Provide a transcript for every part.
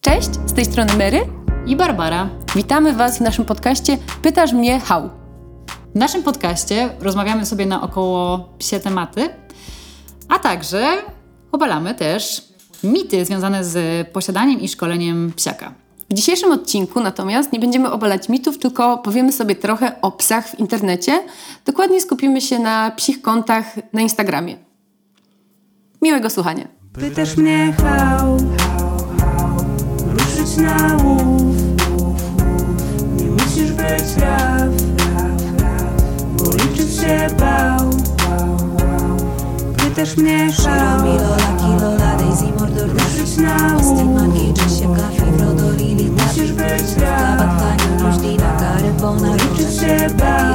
Cześć, z tej strony Mary. I Barbara. Witamy Was w naszym podcaście Pytasz mnie how. W naszym podcaście rozmawiamy sobie na około psie tematy, a także obalamy też mity związane z posiadaniem i szkoleniem psiaka. W dzisiejszym odcinku natomiast nie będziemy obalać mitów, tylko powiemy sobie trochę o psach w internecie. Dokładnie skupimy się na psich kontach na Instagramie. Miłego słuchania. Pytasz mnie how, ruszyć na Nie musisz być raw, bo liczyć się bał Pytasz mnie how, ruszyć na łów Nie musisz być raw, bo liczyć się bał.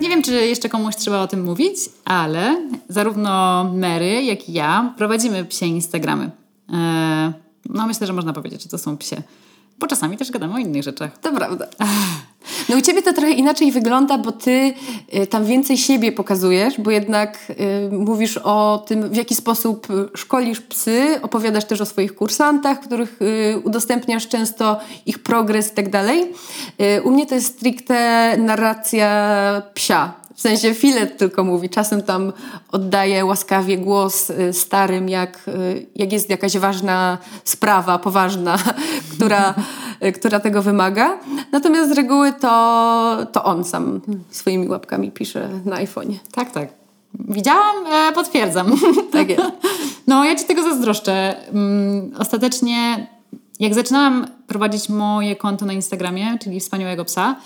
Nie wiem, czy jeszcze komuś trzeba o tym mówić, ale zarówno Mary, jak i ja prowadzimy psie Instagramy. Eee, no myślę, że można powiedzieć, że to są psie, bo czasami też gadamy o innych rzeczach. To prawda. No u Ciebie to trochę inaczej wygląda, bo Ty y, tam więcej siebie pokazujesz, bo jednak y, mówisz o tym, w jaki sposób y, szkolisz psy, opowiadasz też o swoich kursantach, których udostępniasz często ich progres i tak dalej. U mnie to jest stricte narracja psia. W sensie filet tylko mówi. Czasem tam oddaję łaskawie głos y, starym, jak, y, jak jest jakaś ważna sprawa, poważna, która, y, która tego wymaga. Natomiast z reguły to, to on sam swoimi łapkami pisze na iPhone'ie. Tak, tak. Widziałam, e, potwierdzam. Tak jest. No, ja Ci tego zazdroszczę. Mm, Ostatecznie, jak zaczynałam prowadzić moje konto na Instagramie, czyli Wspaniałego Psa,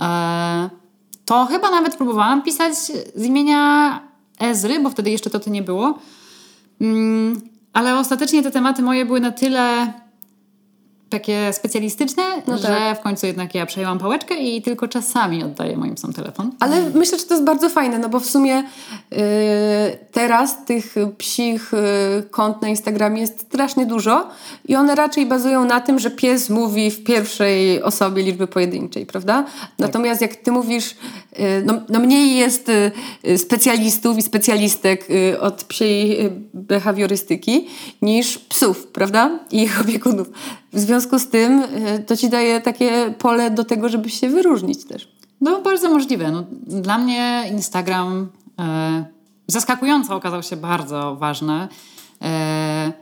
e, to chyba nawet próbowałam pisać z imienia Ezry, bo wtedy jeszcze to ty nie było. Mm, Ale ostatecznie te tematy moje były na tyle takie specjalistyczne, No że tak. w końcu jednak ja przejęłam pałeczkę i tylko czasami oddaję moim psom telefon. Ale myślę, że to jest bardzo fajne, no bo w sumie y, teraz tych psich y, kont na Instagramie jest strasznie dużo i one raczej bazują na tym, że pies mówi w pierwszej osobie liczby pojedynczej, prawda? Natomiast jak ty mówisz, y, no, no mniej jest y, specjalistów i specjalistek y, od psiej y, behawiorystyki niż psów, prawda? I ich opiekunów. W związku z tym y, to ci daje takie pole do tego, żeby się wyróżnić też. No, bardzo możliwe. No, dla mnie Instagram e, zaskakująco okazał się bardzo ważny. E,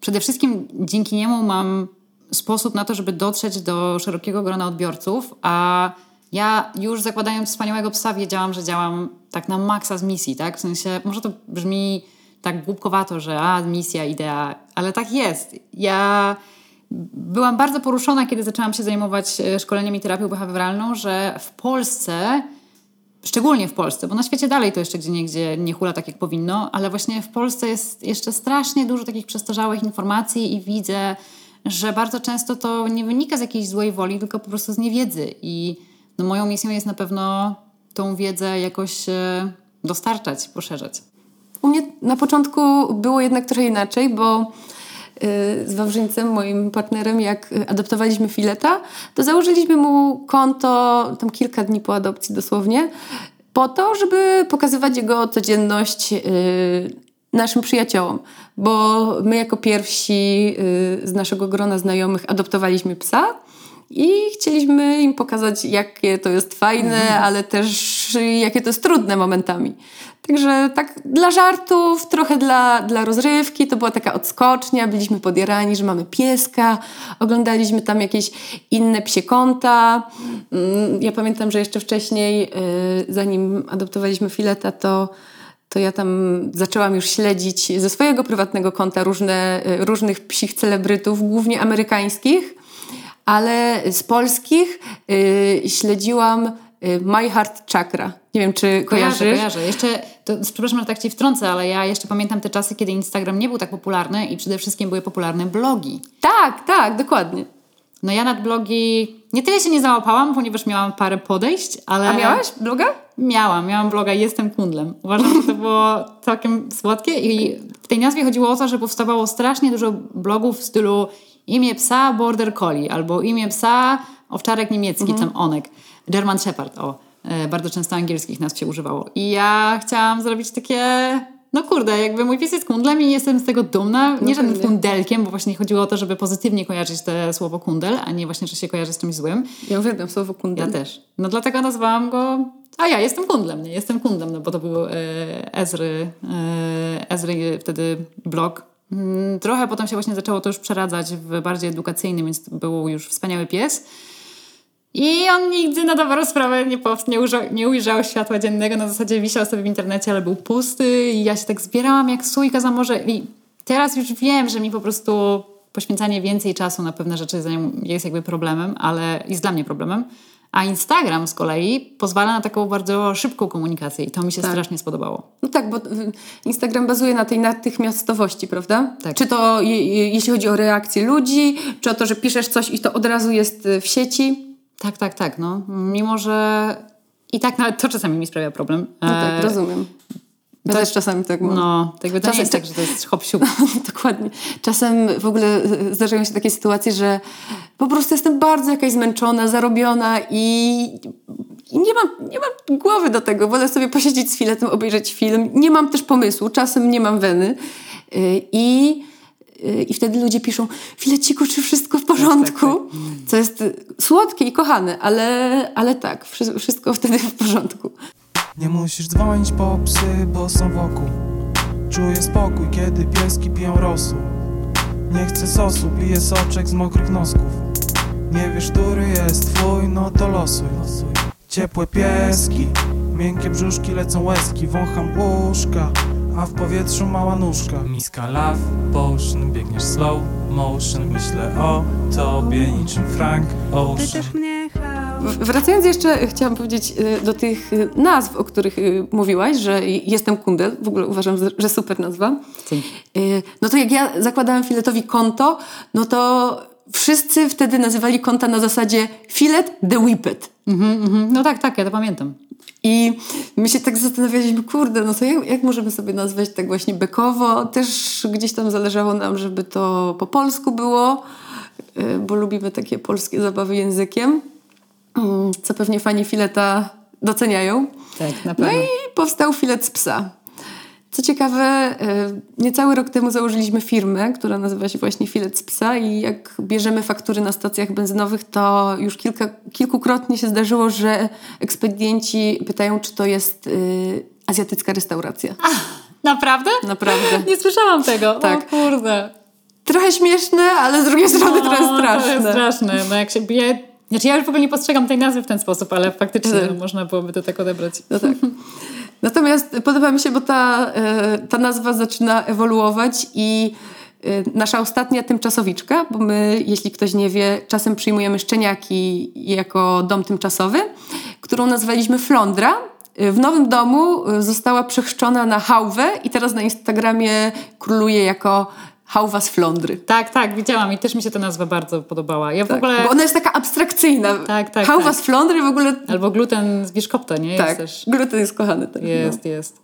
przede wszystkim dzięki niemu mam sposób na to, żeby dotrzeć do szerokiego grona odbiorców, a ja już zakładając wspaniałego psa wiedziałam, że działam tak na maksa z misji, tak? W sensie, może to brzmi tak głupkowato, że a, misja, idea, ale tak jest. Ja byłam bardzo poruszona, kiedy zaczęłam się zajmować e, szkoleniem i terapią behawioralną, że w Polsce, szczególnie w Polsce, bo na świecie dalej to jeszcze gdzie niegdzie nie hula tak jak powinno, ale właśnie w Polsce jest jeszcze strasznie dużo takich przestarzałych informacji i widzę, że bardzo często to nie wynika z jakiejś złej woli, tylko po prostu z niewiedzy. I no, moją misją jest na pewno tą wiedzę jakoś e, dostarczać, poszerzać. U mnie na początku było jednak trochę inaczej, bo z Wawrzyńcem, moim partnerem, jak y, adoptowaliśmy Fileta, to założyliśmy mu konto tam kilka dni po adopcji dosłownie, po to, żeby pokazywać jego codzienność y, naszym przyjaciołom, bo my jako pierwsi y, z naszego grona znajomych adoptowaliśmy psa i chcieliśmy im pokazać, jakie to jest fajne, ale też jakie to jest trudne momentami. Także tak dla żartów, trochę dla, dla rozrywki, to była taka odskocznia, byliśmy podjarani, że mamy pieska, oglądaliśmy tam jakieś inne psie konta. Mm, Ja pamiętam, że jeszcze wcześniej, y, zanim adoptowaliśmy Fileta, to to ja tam zaczęłam już śledzić ze swojego prywatnego konta różne, y, różnych psich celebrytów, głównie amerykańskich, ale z polskich y, śledziłam y, My Heart Chakra. Nie wiem, czy kojarzysz? Kojarzę, kojarzę. Jeszcze, to, przepraszam, że tak Ci wtrącę, ale ja jeszcze pamiętam te czasy, kiedy Instagram nie był tak popularny i przede wszystkim były popularne blogi. Tak, tak, dokładnie. No ja nad blogi nie tyle się nie załapałam, ponieważ miałam parę podejść, ale... A miałaś bloga? Miałam, miałam bloga Jestem Kundlem. Uważam, że to było całkiem słodkie i w tej nazwie chodziło o to, że powstawało strasznie dużo blogów w stylu imię psa Border Collie albo imię psa owczarek niemiecki, Mhm. tam onek, German Shepherd, o. E, Bardzo często angielskich nazw się używało. I ja chciałam zrobić takie... No kurde, jakby mój pies jest kundlem i jestem z tego dumna. Nie żadnym pewnie. kundelkiem, bo właśnie chodziło o to, żeby pozytywnie kojarzyć te słowo kundel, a nie właśnie, że się kojarzy z czymś złym. Ja uwielbiam słowo kundel. Ja też. No dlatego nazwałam go. A ja jestem kundlem, nie? Jestem kundlem, no bo to był e, Ezry, e, Ezry wtedy blog. Mm, Trochę potem się właśnie zaczęło to już przeradzać w bardziej edukacyjny, więc był już wspaniały pies. I on nigdy na dobrą sprawę nie, powst- nie, ujrzał, nie ujrzał światła dziennego, na zasadzie wisiał sobie w internecie, ale był pusty i ja się tak zbierałam jak sójka za morze i teraz już wiem, że mi po prostu poświęcanie więcej czasu na pewne rzeczy jest jakby problemem, ale jest dla mnie problemem. A Instagram z kolei pozwala na taką bardzo szybką komunikację i to mi się strasznie spodobało. No tak, bo y, Instagram bazuje na tej natychmiastowości, prawda? Tak. Czy to je, je, jeśli chodzi o reakcję ludzi, czy o to, że piszesz coś i to od razu jest y, w sieci. Tak, tak, tak. No. Mimo, że i tak nawet to czasami mi sprawia problem. No tak, E, rozumiem. To- też czasami tak mam. No, tak jakby to Czasem jest tak- tak, że to jest hop. Dokładnie. Czasem w ogóle zdarzają się takie sytuacje, że po prostu jestem bardzo jakaś zmęczona, zarobiona i, i nie, mam, nie mam głowy do tego. Wolę sobie posiedzieć z filetem, obejrzeć film. Nie mam też pomysłu, czasem nie mam weny. Y, I, y, i wtedy ludzie piszą, fileciku, czy wszystko w porządku? Co jest słodkie i kochane, ale, ale tak, wszy- wszystko wtedy w porządku. Nie musisz dzwonić po psy, bo są wokół. Czuję spokój, kiedy pieski piją rosół. Nie chcę sosu, piję soczek z mokrych nosków. Nie wiesz, który jest twój, no to losuj. Ciepłe pieski, miękkie brzuszki, lecą łezki. Wącham uszka, a w powietrzu mała nóżka. Miska love potion, biegniesz slow motion. Myślę o tobie niczym Frank Ocean Wracając jeszcze, chciałam powiedzieć y, do tych y, nazw, o których y, mówiłaś, że jestem kundel, w ogóle uważam, że- super nazwa. Dzięki. No to jak ja zakładałam filetowi konto, no to wszyscy wtedy nazywali konta na zasadzie filet the whippet. Mhm, mhm. No tak, tak, ja to pamiętam. I my się tak zastanawialiśmy, kurde, no to jak, jak możemy sobie nazwać tak właśnie bekowo? Też gdzieś tam zależało nam, żeby to po polsku było, bo lubimy takie polskie zabawy językiem, mm, co pewnie fani fileta doceniają. Tak, na No pewno. i powstał filet z psa. Co ciekawe, y, niecały rok temu założyliśmy firmę, która nazywa się właśnie Filet z Psa i jak bierzemy faktury na stacjach benzynowych, to już kilka, kilkukrotnie się zdarzyło, że ekspedienci pytają, czy to jest y, azjatycka restauracja. Naprawdę? Naprawdę. Nie słyszałam tego. Tak. O kurde. Trochę śmieszne, ale z drugiej strony trochę No, jest straszne. straszne. No jak się bije... Znaczy ja już w ogóle nie postrzegam tej nazwy w ten sposób, ale faktycznie Tak. no, można byłoby to tak odebrać. No tak. Natomiast podoba mi się, bo ta, e, ta nazwa zaczyna ewoluować i e, nasza ostatnia tymczasowiczka, bo my, jeśli ktoś nie wie, czasem przyjmujemy szczeniaki jako dom tymczasowy, którą nazwaliśmy Flądra. E, W nowym domu została przechrzczona na hałwę i teraz na Instagramie króluje jako hałwa z Flądry. Tak, tak, widziałam i też mi się ta nazwa bardzo podobała. Ja w Tak, ogóle... Bo ona jest taka abstrakcyjna. Tak, tak, Hałwa tak. z Flądry w ogóle... Albo gluten z Biszkopta, nie? tak, Jest też... gluten jest kochany. Tak, no. Jest, jest.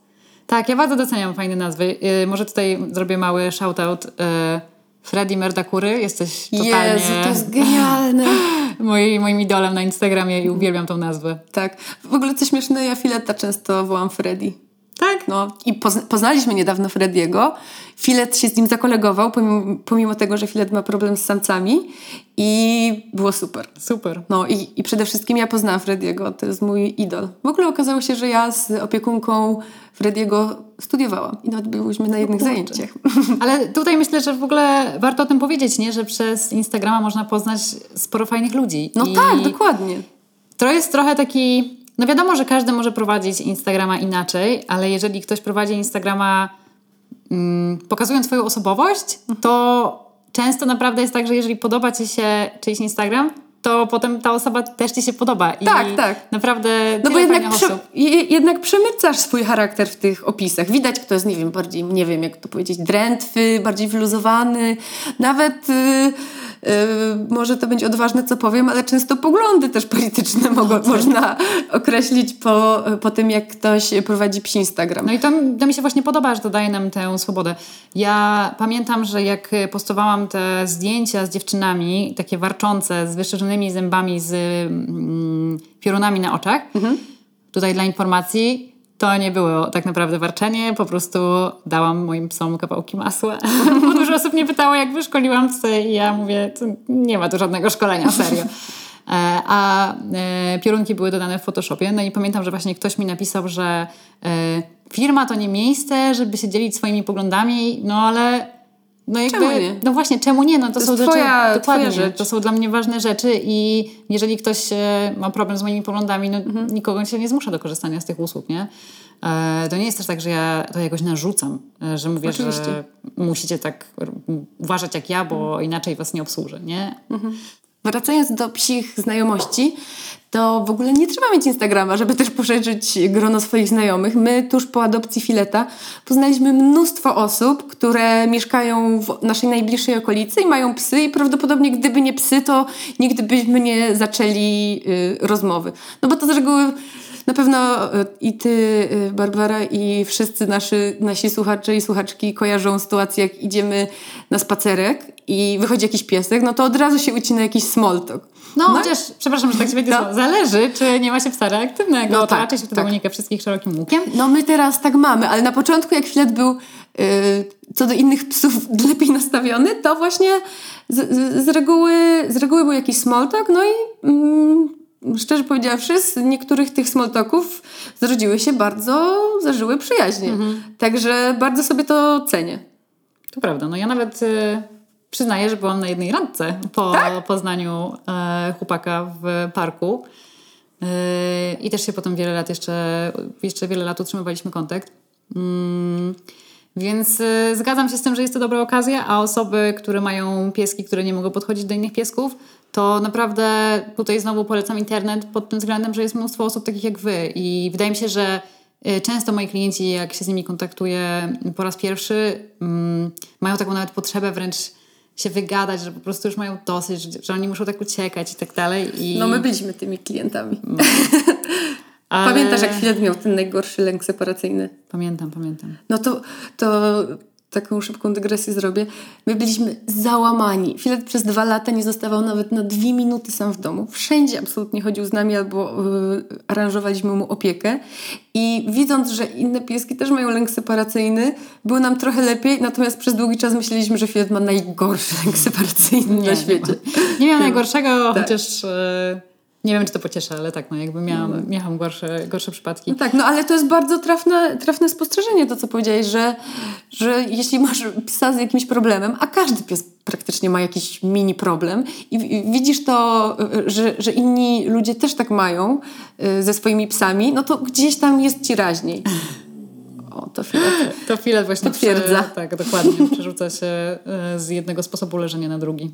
Tak, ja bardzo doceniam fajne nazwy. Yy, może tutaj zrobię mały shoutout. Yy, Freddy Merdakury, jesteś totalnie Jezu, to jest genialne. moim, moim idolem na Instagramie i uwielbiam tą nazwę. Tak. W ogóle co śmieszne, ja Fileta często wołam Freddy. Tak? No i pozna- poznaliśmy niedawno Frediego. Filet się z nim zakolegował, pomimo, pomimo tego, że Filet ma problem z samcami i było super. Super. No i, i przede wszystkim ja poznałam Frediego, to jest mój idol. W ogóle okazało się, że ja z opiekunką Frediego studiowałam i nawet byłyśmy na jednych zajęciach. Ale tutaj myślę, że w ogóle warto o tym powiedzieć, nie? że przez Instagrama można poznać sporo fajnych ludzi. No I tak, dokładnie. To jest trochę taki. No wiadomo, że każdy może prowadzić Instagrama inaczej, ale jeżeli ktoś prowadzi Instagrama mm, pokazując swoją osobowość, to często naprawdę jest tak, że jeżeli podoba ci się czyjś Instagram, to potem ta osoba też ci się podoba. I Tak, tak. Naprawdę. No bo jednak, prze, jednak przemycasz swój charakter w tych opisach. Widać, kto jest, nie wiem, bardziej, nie wiem, jak to powiedzieć, drętwy, bardziej wyluzowany. Nawet y, może to będzie odważne, co powiem, ale często poglądy też polityczne mogą, można określić po, po tym, jak ktoś prowadzi psi Instagram. No i to, to mi się właśnie podoba, że to daje nam tę swobodę. Ja pamiętam, że jak postowałam te zdjęcia z dziewczynami, takie warczące, z wyszczerzonymi zębami, z mm, piorunami na oczach, tutaj dla informacji, to nie było tak naprawdę warczenie, po prostu dałam moim psom kawałki masła. Bo dużo osób mnie pytało, jak wyszkoliłam psy i ja mówię, nie ma tu żadnego szkolenia, serio. E, A e, piorunki były dodane w Photoshopie. No i pamiętam, że właśnie ktoś mi napisał, że e, firma to nie miejsce, żeby się dzielić swoimi poglądami, no ale no jakby, Czemu nie? no właśnie, czemu nie? No to, To są rzeczy, twoja- dokładnie, twoja rzecz. to są dla mnie ważne rzeczy i jeżeli ktoś e, ma problem z moimi poglądami, no Mhm. nikogo się nie zmusza do korzystania z tych usług, nie? E, to nie jest też tak, że ja to jakoś narzucam, e, że mówię, Oczywiście. że musicie tak uważać jak ja, bo inaczej was nie obsłużę, nie? Wracając do psich znajomości, to w ogóle nie trzeba mieć Instagrama, żeby też poszerzyć grono swoich znajomych. My tuż po adopcji Fileta poznaliśmy mnóstwo osób, które mieszkają w naszej najbliższej okolicy i mają psy i prawdopodobnie gdyby nie psy, to nigdy byśmy nie zaczęli y, rozmowy. No bo to z reguły na pewno y, i ty, y, Barbara, i wszyscy nasi, nasi słuchacze i słuchaczki kojarzą sytuację, jak idziemy na spacerek i wychodzi jakiś piesek, no to od razu się ucina jakiś small talk. No, chociaż, przepraszam, że tak się będzie No. zależy, czy nie ma się psa reaktywnego, No to tak, raczej się wtedy tak. unika wszystkich szerokim łukiem. No my teraz tak mamy, ale na początku jak Filet był y, co do innych psów lepiej nastawiony, to właśnie z, z, z, reguły, z reguły był jakiś small talk, no i mm, szczerze powiedziawszy z niektórych tych small talków zrodziły się bardzo, zażyły przyjaźnie. Także bardzo sobie to cenię. To prawda, no ja nawet y, przyznaję, że byłam na jednej randce po Tak? poznaniu e, chłopaka w parku. Y, I też się potem wiele lat jeszcze, jeszcze wiele lat utrzymywaliśmy kontakt. Mm, więc y, zgadzam się z tym, że jest to dobra okazja, a osoby, które mają pieski, które nie mogą podchodzić do innych piesków, to naprawdę tutaj znowu polecam internet pod tym względem, że jest mnóstwo osób takich jak wy. I wydaje mi się, że y, często moi klienci, jak się z nimi kontaktuję po raz pierwszy, mm, mają taką nawet potrzebę wręcz się wygadać, że po prostu już mają dosyć, że, że oni muszą tak uciekać i tak dalej. I, No my byliśmy tymi klientami. ale- Pamiętasz jak Filet miał ten najgorszy lęk separacyjny? Pamiętam, pamiętam. No to, to taką szybką dygresję zrobię. My byliśmy załamani. Filet przez dwa lata nie zostawał nawet na dwie minuty sam w domu. Wszędzie absolutnie chodził z nami albo y, aranżowaliśmy mu opiekę. I widząc, że inne pieski też mają lęk separacyjny, było nam trochę lepiej, natomiast przez długi czas myśleliśmy, że Filet ma najgorszy lęk separacyjny na świecie. Nie miałam najgorszego, Tak. chociaż e, nie wiem, czy to pocieszę, ale tak, no jakby miałam, miałam gorsze, gorsze przypadki. No tak, no ale to jest bardzo trafne, trafne spostrzeżenie, to co powiedziałeś, że, że jeśli masz psa z jakimś problemem, a każdy pies praktycznie ma jakiś mini problem i widzisz to, że, że inni ludzie też tak mają y, ze swoimi psami, no to gdzieś tam jest ci raźniej. O, to chwilę. To filet właśnie Potwierdza. Prze, tak, dokładnie. Przerzuca się e, z jednego sposobu leżenia na drugi.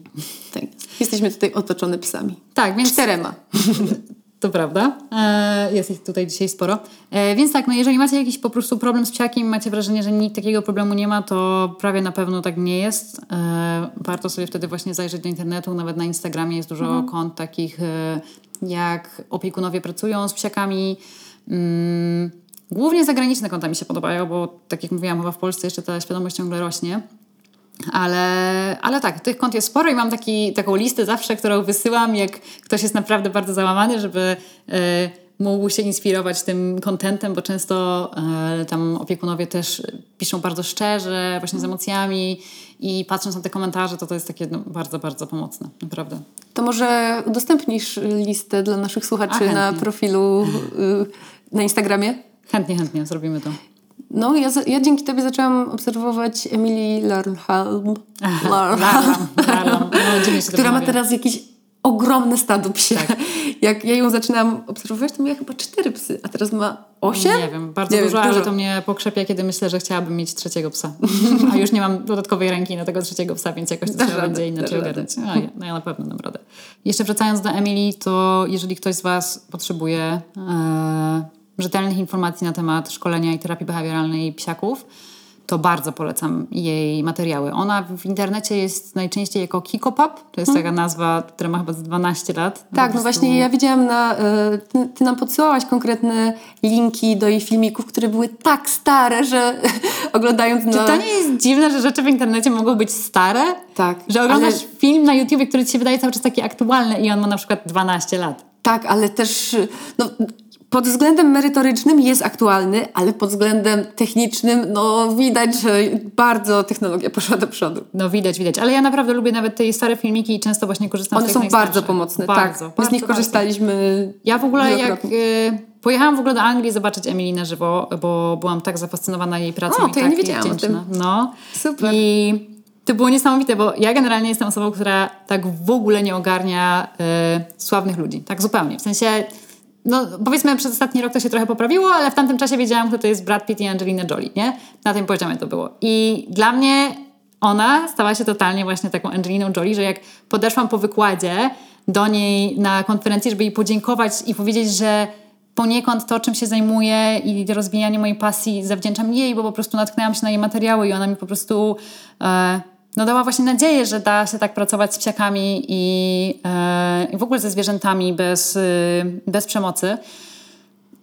Tak. Jesteśmy tutaj otoczone psami. Tak, więc Czterema. To prawda. E, jest ich tutaj dzisiaj sporo. E, więc tak, no jeżeli macie jakiś po prostu problem z psiakiem, macie wrażenie, że nikt takiego problemu nie ma, to prawie na pewno tak nie jest. Warto sobie wtedy właśnie zajrzeć do internetu. Nawet na Instagramie jest dużo kont takich, jak opiekunowie pracują z psiakami. Głównie zagraniczne konta mi się podobają, bo tak jak mówiłam, chyba w Polsce jeszcze ta świadomość ciągle rośnie. Ale, ale tak, tych kont jest sporo i mam taki, taką listę zawsze, którą wysyłam, jak ktoś jest naprawdę bardzo załamany, żeby e, mógł się inspirować tym kontentem, bo często e, tam opiekunowie też piszą bardzo szczerze, właśnie z emocjami i patrząc na te komentarze, to to jest takie no, bardzo, bardzo pomocne, naprawdę. To może udostępnisz listę dla naszych słuchaczy A, na profilu y, na Instagramie? Chętnie, chętnie zrobimy to. No, ja, ja dzięki tobie zaczęłam obserwować Emily larlam. No, która ma teraz jakieś ogromne stado psie. Tak. Jak ja ją zaczynałam obserwować, to miała chyba cztery psy, a teraz ma osiem? Nie wiem, bardzo Nie dużo, wiem, ale dużo. to mnie pokrzepia, kiedy myślę, że chciałabym mieć trzeciego psa. A już nie mam dodatkowej ręki na tego trzeciego psa, więc jakoś to Dasz trzeba radę, będzie inaczej ogarnąć. A, ja, no ja na pewno dam radę. Jeszcze wracając do Emily, to jeżeli ktoś z Was potrzebuje e, rzetelnych informacji na temat szkolenia i terapii behawioralnej psiaków, to bardzo polecam jej materiały. Ona w internecie jest najczęściej jako Kikopop, to jest taka nazwa, która ma chyba z 12 lat. Mhm. Tak, no właśnie ja widziałam na... y, Ty, ty nam podsyłałaś konkretne linki do jej filmików, które były tak stare, że oglądając na... Czy to nie jest dziwne, że rzeczy w internecie mogą być stare? Tak, Że oglądasz ale- film na YouTubie, który ci się wydaje cały czas taki aktualny i on ma na przykład 12 lat. Tak, ale też no, pod względem merytorycznym jest aktualny, ale pod względem technicznym no widać, że bardzo technologia poszła do przodu. No widać, widać. Ale ja naprawdę lubię nawet te stare filmiki i często właśnie korzystam z One tych są najstarszych. bardzo pomocne, bardzo, tak. My Bardzo, z nich bardzo. korzystaliśmy. Ja w ogóle jak y, pojechałam w ogóle do Anglii zobaczyć Emily na żywo, bo byłam tak zafascynowana jej pracą O, i to ja tak nie wiedziałam o tym. No. Super. I to było niesamowite, bo ja generalnie jestem osobą, która tak w ogóle nie ogarnia y, sławnych ludzi. Tak zupełnie. W sensie, no powiedzmy przez ostatni rok to się trochę poprawiło, ale w tamtym czasie wiedziałam, kto to jest Brad Pitt i Angelina Jolie, nie? Na tym poziomie to było. I dla mnie ona stała się totalnie właśnie taką Angeliną Jolie, że jak podeszłam po wykładzie do niej na konferencji, żeby jej podziękować i powiedzieć, że poniekąd to, czym się zajmuję i rozwijanie mojej pasji zawdzięczam jej, bo po prostu natknęłam się na jej materiały i ona mi po prostu e, no dała właśnie nadzieję, że da się tak pracować z psiakami i, e, i w ogóle ze zwierzętami bez, y, bez przemocy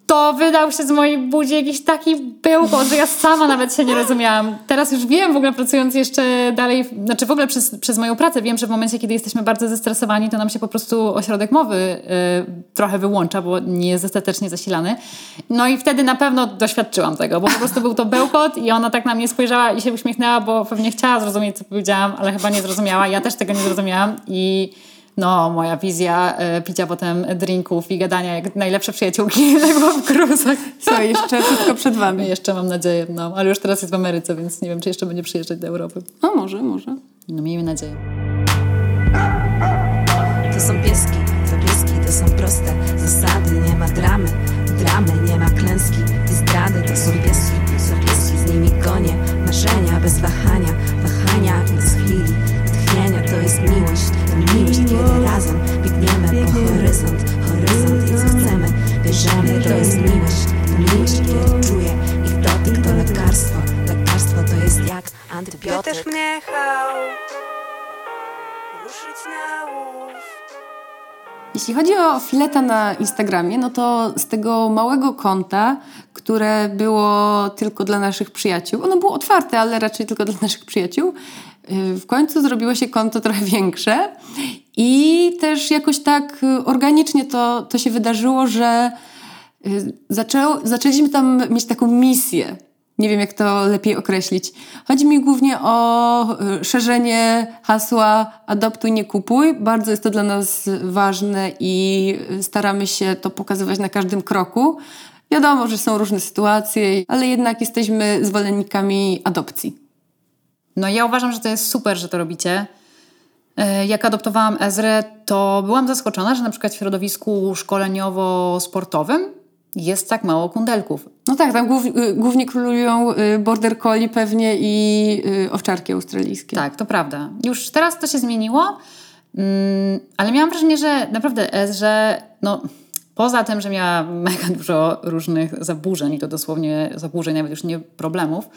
to wydał się z mojej buzi jakiś taki bełkot, że ja sama nawet się nie rozumiałam. Teraz już wiem, w ogóle pracując jeszcze dalej, znaczy w ogóle przez, przez moją pracę wiem, że w momencie, kiedy jesteśmy bardzo zestresowani, to nam się po prostu ośrodek mowy y, trochę wyłącza, bo nie jest dostatecznie zasilany. No i wtedy na pewno doświadczyłam tego, bo po prostu był to bełkot i ona tak na mnie spojrzała i się uśmiechnęła, bo pewnie chciała zrozumieć, co powiedziałam, ale chyba nie zrozumiała. Ja też tego nie zrozumiałam i no, moja wizja e, picia potem drinków i gadania jak najlepsze przyjaciółki legła w gruzach. Co, jeszcze wszystko przed wami. Jeszcze mam nadzieję, no, ale już teraz jest w Ameryce, więc nie wiem, czy jeszcze będzie przyjeżdżać do Europy. No może, może. No, miejmy nadzieję. To są pieski, to pieski, to są proste zasady Nie ma dramy, dramy, nie ma klęski I zdrady to są pieski, to są pieski Z nimi konie, marzenia bez wahania Wahania bez chwili, tchnienia To jest miłość, to miłość Kiedy razem. Biegniemy po horyzont Horyzont i co chcemy, bierzemy To jest miłość, miłość Kiedy czuję ich dotyk To lekarstwo, lekarstwo to jest jak antybiotyk. Też mnie chciał ruszyć na łów. Jeśli chodzi o fileta na Instagramie, no to z tego małego konta, które było tylko dla naszych przyjaciół, ono było otwarte, ale raczej tylko dla naszych przyjaciół, yy, w końcu zrobiło się konto trochę większe i też jakoś tak y, organicznie to, to się wydarzyło, że y, zaczęło, zaczęliśmy tam mieć taką misję. Nie wiem, jak to lepiej określić. Chodzi mi głównie o y, szerzenie hasła adoptuj, nie kupuj. Bardzo jest to dla nas ważne i staramy się to pokazywać na każdym kroku. Wiadomo, że są różne sytuacje, ale jednak jesteśmy zwolennikami adopcji. No ja uważam, że to jest super, że to robicie. E, Jak adoptowałam Ezrę, to byłam zaskoczona, że na przykład w środowisku szkoleniowo-sportowym jest tak mało kundelków. No tak, tam głów, y, głównie królują y, border collie pewnie i y, owczarki australijskie. Tak, to prawda. Już teraz to się zmieniło, mm, ale miałam wrażenie, że naprawdę Ezrze, no poza tym, że miała mega dużo różnych zaburzeń, i to dosłownie zaburzeń, nawet już nie problemów,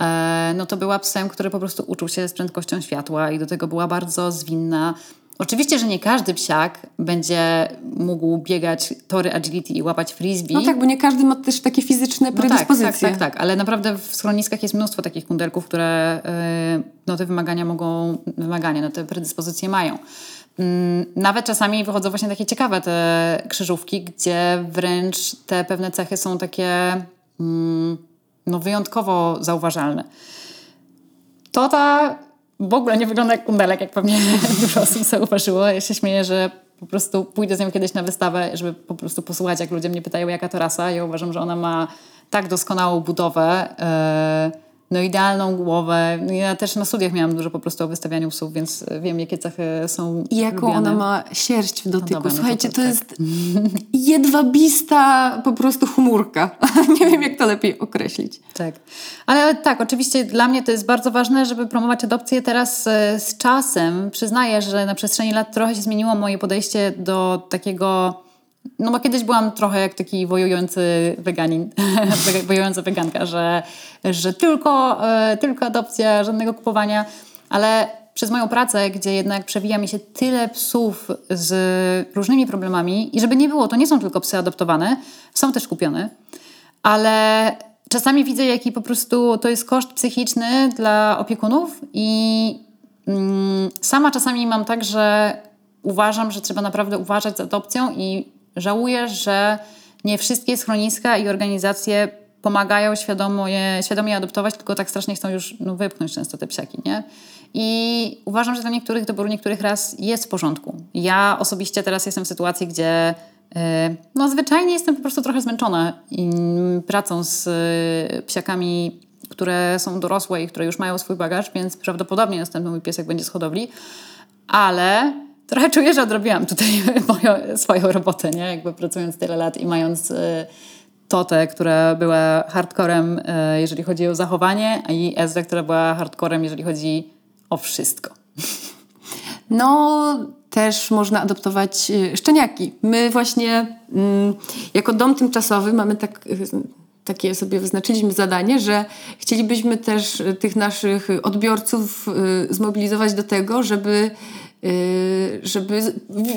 e, no to była psem, który po prostu uczył się z prędkością światła i do tego była bardzo zwinna. Oczywiście, że nie każdy psiak będzie mógł biegać tory agility i łapać frisbee. No tak, bo nie każdy ma też takie fizyczne No tak, predyspozycje. tak, tak, tak, ale naprawdę w schroniskach jest mnóstwo takich kundelków, które y, no, te wymagania mogą, wymagania, no, te predyspozycje mają. Mm, Nawet czasami wychodzą właśnie takie ciekawe te krzyżówki, gdzie wręcz te pewne cechy są takie mm, no, wyjątkowo zauważalne. To ta w ogóle nie wygląda jak kundelek, jak pewnie dużo osób zauważyło. Ja się śmieję, że po prostu pójdę z nią kiedyś na wystawę, żeby po prostu posłuchać, jak ludzie mnie pytają, jaka to rasa. Ja uważam, że ona ma tak doskonałą budowę, e, no idealną głowę. No Ja też na studiach miałam dużo po prostu o wystawianiu psów, więc wiem, jakie cechy są I jaką lubiane. ona ma sierść w dotyku. dobra, no to Słuchajcie, to to, tak. jest jedwabista po prostu chmurka. Nie wiem, jak to lepiej określić. Tak. Ale tak, oczywiście dla mnie to jest bardzo ważne, żeby promować adopcję teraz e, z czasem. Przyznaję, że na przestrzeni lat trochę się zmieniło moje podejście do takiego no bo kiedyś byłam trochę jak taki wojujący weganin, wojująca weganka, że, że tylko, e, tylko adopcja, żadnego kupowania, ale przez moją pracę, gdzie jednak przewija mi się tyle psów z różnymi problemami i żeby nie było, to nie są tylko psy adoptowane, są też kupione, ale czasami widzę, jaki po prostu to jest koszt psychiczny dla opiekunów i mm, sama czasami mam tak, że uważam, że trzeba naprawdę uważać z adopcją i żałuję, że nie wszystkie schroniska i organizacje pomagają świadomo je, świadomie adoptować, tylko tak strasznie chcą już no, wypchnąć często te psiaki, nie? I uważam, że dla niektórych doboru niektórych raz jest w porządku. Ja osobiście teraz jestem w sytuacji, gdzie yy, no zwyczajnie jestem po prostu trochę zmęczona i, pracą z yy, psiakami, które są dorosłe i które już mają swój bagaż, więc prawdopodobnie następny mój piesek będzie z hodowli, ale trochę czuję, że odrobiłam tutaj moją, swoją robotę, nie? Jakby pracując tyle lat i mając... Yy, Totę, która była hardcorem, e, jeżeli chodzi o zachowanie, i Ezra, która była hardcorem, jeżeli chodzi o wszystko. No, też można adoptować y, szczeniaki. My właśnie mm, jako dom tymczasowy mamy tak, y, takie sobie wyznaczyliśmy zadanie, że chcielibyśmy też y, tych naszych odbiorców zmobilizować do tego, żeby żeby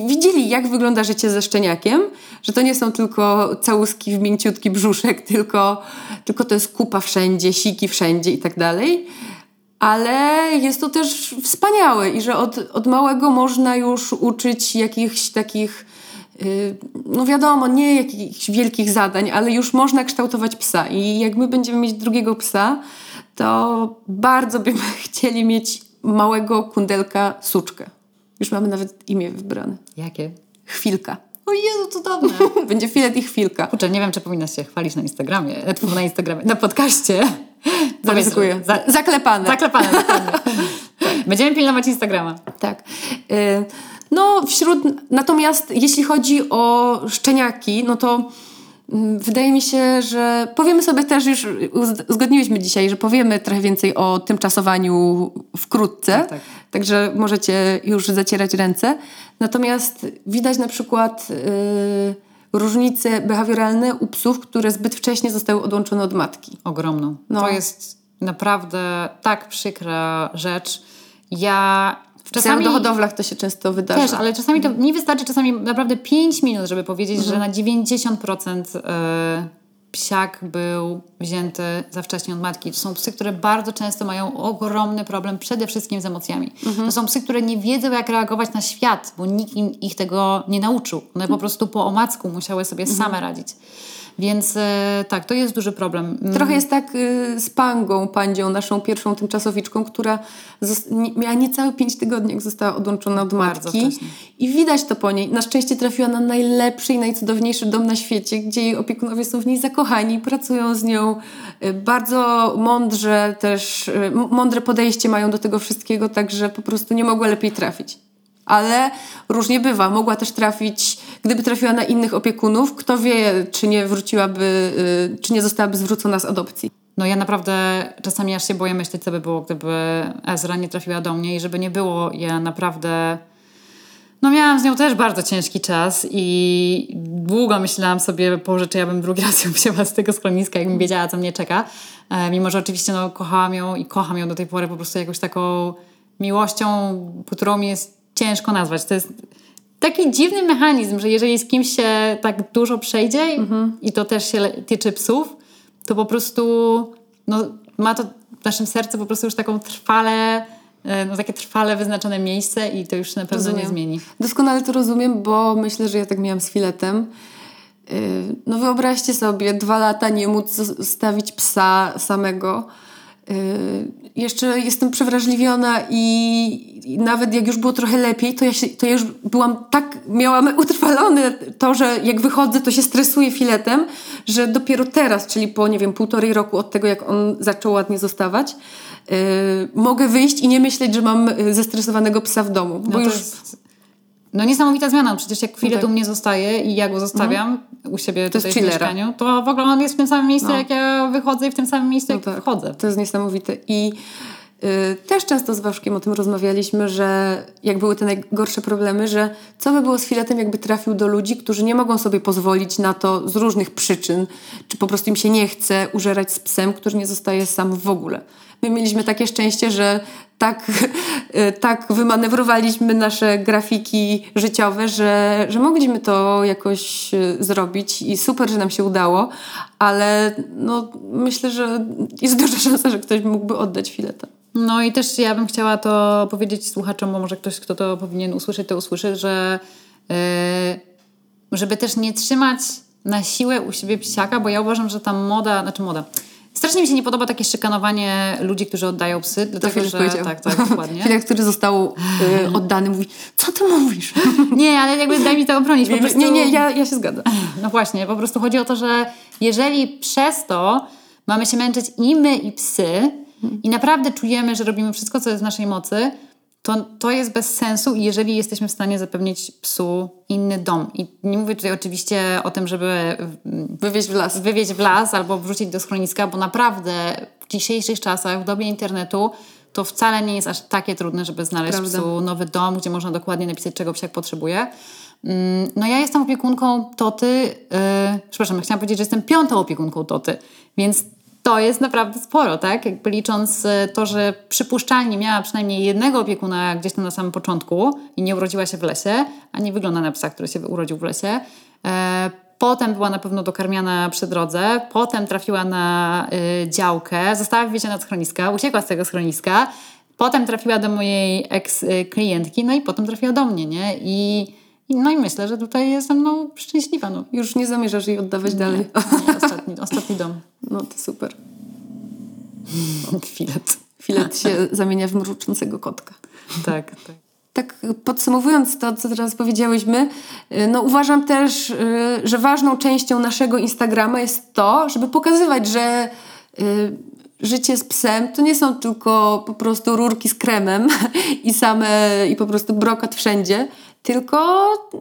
widzieli, jak wygląda życie ze szczeniakiem, że to nie są tylko całuski w mięciutki brzuszek, tylko, tylko to jest kupa wszędzie, siki wszędzie i tak dalej ale jest to też wspaniałe i że od, od małego można już uczyć jakichś takich, yy, no wiadomo, nie jakichś wielkich zadań, ale już można kształtować psa. I jak my będziemy mieć drugiego psa, to bardzo byśmy chcieli mieć małego kundelka suczkę. Już mamy nawet imię wybrane. Jakie? Chwilka. O Jezu, dobre. Będzie filet i chwilka. Kurczę, nie wiem, czy powinnaś się chwalić na Instagramie, na Instagramie, na podcaście. Zaryzykuję. Za, zaklepane. Zaklepane, dokładnie. Będziemy pilnować Instagrama. Tak. Y, no, wśród. Natomiast jeśli chodzi o szczeniaki, no to wydaje mi się, że powiemy sobie też już, uzgodniłyśmy dzisiaj, że powiemy trochę więcej o tymczasowaniu wkrótce. Tak, tak. Także możecie już zacierać ręce. Natomiast widać na przykład. Yy, różnice behawioralne u psów, które zbyt wcześnie zostały odłączone od matki. Ogromną. No. To jest naprawdę tak przykra rzecz. Ja Czasami w hodowlach to się często wydarza. Też, ale czasami to nie wystarczy czasami naprawdę 5 minut, żeby powiedzieć, mhm. że na 90% yy, psiak był wzięty za wcześnie od matki. To są psy, które bardzo często mają ogromny problem przede wszystkim z emocjami. Mhm. To są psy, które nie wiedzą, jak reagować na świat, bo nikt im, ich tego nie nauczył. One po prostu po omacku musiały sobie mhm. same radzić. Więc e, tak, to jest duży problem. Mm. Trochę jest tak y, z Pangą, Pandzią, naszą pierwszą tymczasowiczką, która miała niecałe pięć tygodni, jak została odłączona od matki. I widać to po niej. Na szczęście trafiła na najlepszy i najcudowniejszy dom na świecie, gdzie jej opiekunowie są w niej zakochani, pracują z nią. Y, bardzo mądrze też, y, mądre podejście mają do tego wszystkiego, także po prostu nie mogła lepiej trafić ale różnie bywa. Mogła też trafić, gdyby trafiła na innych opiekunów, kto wie, czy nie wróciłaby, y, czy nie zostałaby zwrócona z adopcji. No ja naprawdę czasami aż się boję myśleć, co by było, gdyby Ezra nie trafiła do mnie i żeby nie było, ja naprawdę... No miałam z nią też bardzo ciężki czas i długo myślałam sobie, Boże, czy ja bym drugi raz ją wzięła z tego schroniska, jakbym wiedziała, co mnie czeka. E, mimo, że oczywiście no, kochałam ją i kocham ją do tej pory po prostu jakąś taką miłością, którą jest ciężko nazwać. To jest taki dziwny mechanizm, że jeżeli z kimś się tak dużo przejdzie mhm. i to też się tyczy psów, to po prostu no, ma to w naszym sercu po prostu już taką trwale e, no, takie trwale wyznaczone miejsce i to już na pewno rozumiem. nie zmieni. Doskonale to rozumiem, bo myślę, że ja tak miałam z filetem. E, no wyobraźcie sobie, dwa lata nie móc zostawić psa samego jeszcze jestem przewrażliwiona i, i, nawet jak już było trochę lepiej, to ja, się, to ja już byłam tak, miałam utrwalone to, że jak wychodzę, to się stresuję filetem, że dopiero teraz, czyli po, nie wiem, półtorej roku od tego, jak on zaczął ładnie zostawać, yy, mogę wyjść i nie myśleć, że mam y, zestresowanego psa w domu. Bo no już jest no niesamowita zmiana, przecież jak chwilę no tak. tu mnie zostaje i ja go zostawiam mhm. u siebie to tutaj w mieszkaniu, to w ogóle on jest w tym samym miejscu, no. jak ja wychodzę i w tym samym miejscu, no jak tak. wchodzę. To jest niesamowite. I też często z Waszkiem o tym rozmawialiśmy, że jak były te najgorsze problemy, że co by było z filetem, jakby trafił do ludzi, którzy nie mogą sobie pozwolić na to z różnych przyczyn, czy po prostu im się nie chce użerać z psem, który nie zostaje sam w ogóle. My mieliśmy takie szczęście, że tak, y, tak wymanewrowaliśmy nasze grafiki życiowe, że, że mogliśmy to jakoś y, zrobić i super, że nam się udało, ale no, myślę, że jest duża szansa, że ktoś mógłby oddać fileta. No i też ja bym chciała to powiedzieć słuchaczom, bo może ktoś, kto to powinien usłyszeć, to usłyszy, że yy, żeby też nie trzymać na siłę u siebie psiaka, bo ja uważam, że ta moda, znaczy moda, Strasznie mi się nie podoba takie szykanowanie ludzi, którzy oddają psy, dlatego Filip że... powiedział. Tak, tak, dokładnie. Filip, który został y, oddany, mówi, co ty mówisz? Nie, ale jakby daj mi to obronić. Po prostu... Nie, nie, ja, ja się zgadzam. No właśnie, po prostu chodzi o to, że jeżeli przez to mamy się męczyć i my, i psy, i naprawdę czujemy, że robimy wszystko, co jest w naszej mocy, to, to jest bez sensu, jeżeli jesteśmy w stanie zapewnić psu inny dom. I nie mówię tutaj oczywiście o tym, żeby Wywieźć w las. wywieźć w las albo wrzucić do schroniska, bo naprawdę w dzisiejszych czasach, w dobie internetu, to wcale nie jest aż takie trudne, żeby znaleźć Prawda. psu nowy dom, gdzie można dokładnie napisać, czego psiak potrzebuje. Mm, No ja jestem opiekunką Toty, yy, przepraszam, chciałam powiedzieć, że jestem piątą opiekunką Toty, więc to jest naprawdę sporo, tak? Jakby licząc e, to, że przypuszczalnie miała przynajmniej jednego opiekuna gdzieś tam na samym początku i nie urodziła się w lesie, a nie wygląda na psa, który się urodził w lesie. E, Potem była na pewno dokarmiana przy drodze, potem trafiła na y, działkę, została wywieziona z schroniska, uciekła z tego schroniska, potem trafiła do mojej ex-klientki, no i potem trafiła do mnie, nie? I, no i myślę, że tutaj jestem no, szczęśliwa. No. Już nie zamierzasz jej oddawać dalej. Nie, ostatni, ostatni dom. No to super. Filet. Filet się zamienia w mruczącego kotka. Tak, tak. Tak podsumowując to, co teraz powiedziałyśmy, y, no uważam też, y, że ważną częścią naszego Instagrama jest to, żeby pokazywać, że y, życie z psem to nie są tylko po prostu rurki z kremem i same i po prostu brokat wszędzie, tylko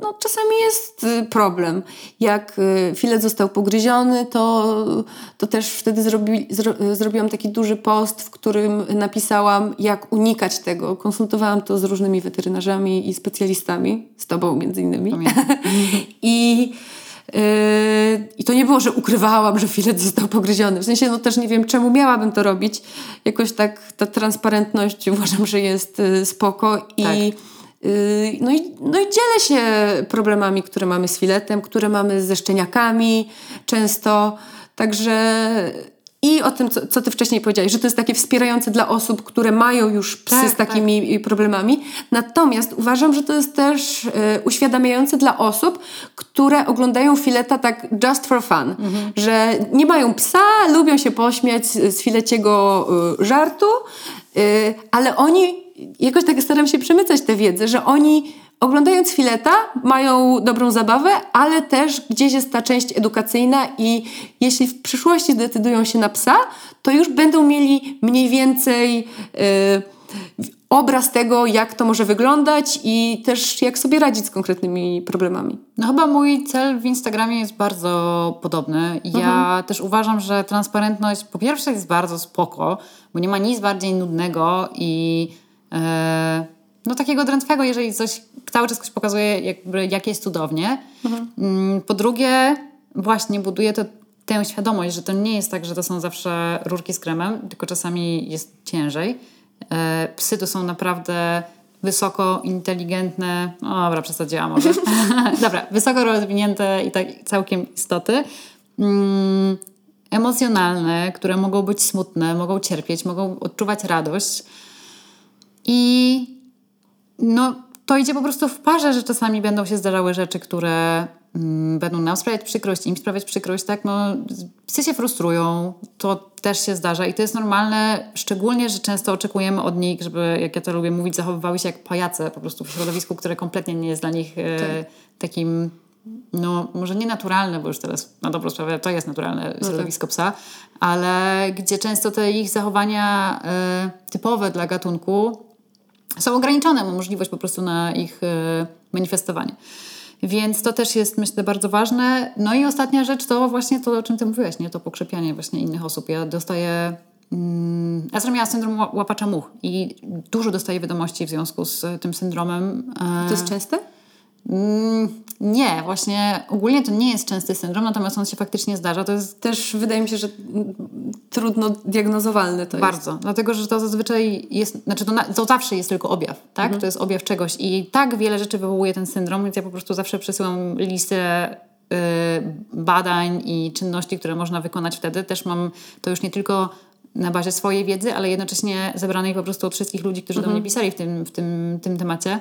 no, czasami jest y, problem. Jak y, filet został pogryziony, to, to też wtedy zrobi, zro, y, zrobiłam taki duży post, w którym napisałam, jak unikać tego. Konsultowałam to z różnymi weterynarzami i specjalistami, z tobą między innymi. I, yy, I to nie było, że ukrywałam, że filet został pogryziony. W sensie, no też nie wiem, czemu miałabym to robić. Jakoś tak ta transparentność uważam, że jest y, spoko i Tak. Yy, no, i, no i dzielę się problemami, które mamy z filetem, które mamy ze szczeniakami często. Także i o tym, co, co ty wcześniej powiedziałeś, że to jest takie wspierające dla osób, które mają już psy Tak, z takimi problemami. Natomiast uważam, że to jest też e, uświadamiające dla osób, które oglądają fileta tak just for fun. Że nie mają psa, lubią się pośmiać z fileciego e, żartu, e, ale oni, jakoś tak staram się przemycać tę wiedzę, że oni oglądając fileta mają dobrą zabawę, ale też gdzieś jest ta część edukacyjna i jeśli w przyszłości zdecydują się na psa, to już będą mieli mniej więcej y, obraz tego, jak to może wyglądać i też jak sobie radzić z konkretnymi problemami. No chyba mój cel w Instagramie jest bardzo podobny. Ja też uważam, że transparentność po pierwsze jest bardzo spoko, bo nie ma nic bardziej nudnego i no takiego drętwego, jeżeli coś cały czas ktoś pokazuje, jakby, jak jest cudownie. Mm, Po drugie, właśnie buduje to tę świadomość, że to nie jest tak, że to są zawsze rurki z kremem, tylko czasami jest ciężej. E, psy to są naprawdę wysoko inteligentne, no dobra, przesadziłam może. dobra, wysoko rozwinięte i tak całkiem istoty. Mm, emocjonalne, które mogą być smutne, mogą cierpieć, mogą odczuwać radość. I no, to idzie po prostu w parze, że czasami będą się zdarzały rzeczy, które mm, będą nam sprawiać przykrość, im sprawiać przykrość, tak? No, psy się frustrują, to też się zdarza i to jest normalne, szczególnie, że często oczekujemy od nich, żeby, jak ja to lubię mówić, zachowywały się jak pajace po prostu w środowisku, które kompletnie nie jest dla nich e, takim no może nie naturalne, bo już teraz na dobrą sprawę to jest naturalne środowisko psa, ale gdzie często te ich zachowania e, typowe dla gatunku są ograniczone, możliwość po prostu na ich e, manifestowanie. Więc to też jest, myślę, bardzo ważne. No i ostatnia rzecz to właśnie to, o czym ty mówiłaś, nie? To pokrzepianie właśnie innych osób. Ja dostaję mm, Ezra miała syndrom ła- łapacza much i dużo dostaje wiadomości w związku z tym syndromem. E, To jest częste? Mm, nie, właśnie ogólnie to nie jest częsty syndrom, natomiast on się faktycznie zdarza. To jest Też wydaje mi się, że trudno diagnozowalne to jest. Bardzo, dlatego że to zazwyczaj jest, znaczy to, na, to zawsze jest tylko objaw, tak? To jest objaw czegoś i tak wiele rzeczy wywołuje ten syndrom, więc ja po prostu zawsze przesyłam listę y, badań i czynności, które można wykonać wtedy. Też mam to już nie tylko na bazie swojej wiedzy, ale jednocześnie zebranej po prostu od wszystkich ludzi, którzy do mnie pisali w tym, w tym, tym temacie.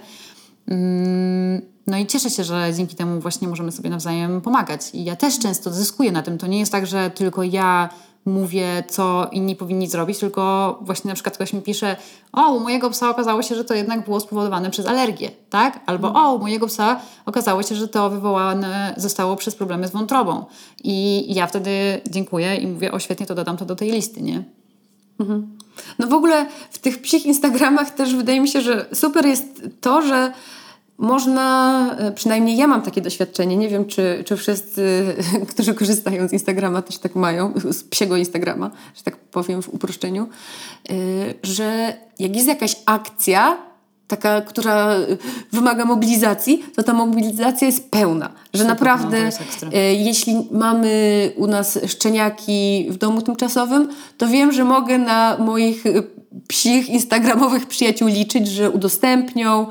Mm, No i cieszę się, że dzięki temu właśnie możemy sobie nawzajem pomagać. I ja też często zyskuję na tym. To nie jest tak, że tylko ja mówię, co inni powinni zrobić, tylko właśnie na przykład ktoś mi pisze, o, u mojego psa okazało się, że to jednak było spowodowane przez alergię, tak? Albo o, u mojego psa okazało się, że to wywołane zostało przez problemy z wątrobą. I ja wtedy dziękuję i mówię, o, świetnie, to dodam to do tej listy, nie? No w ogóle w tych psich Instagramach też wydaje mi się, że super jest to, że można, e, przynajmniej ja mam takie doświadczenie, nie wiem czy, czy wszyscy, którzy korzystają z Instagrama też tak mają, z psiego Instagrama, że tak powiem w uproszczeniu, e, że jak jest jakaś akcja, taka, która wymaga mobilizacji, to ta mobilizacja jest pełna. Że no, naprawdę, ekstra. e, jeśli mamy u nas szczeniaki w domu tymczasowym, to wiem, że mogę na moich psich instagramowych przyjaciół liczyć, że udostępnią.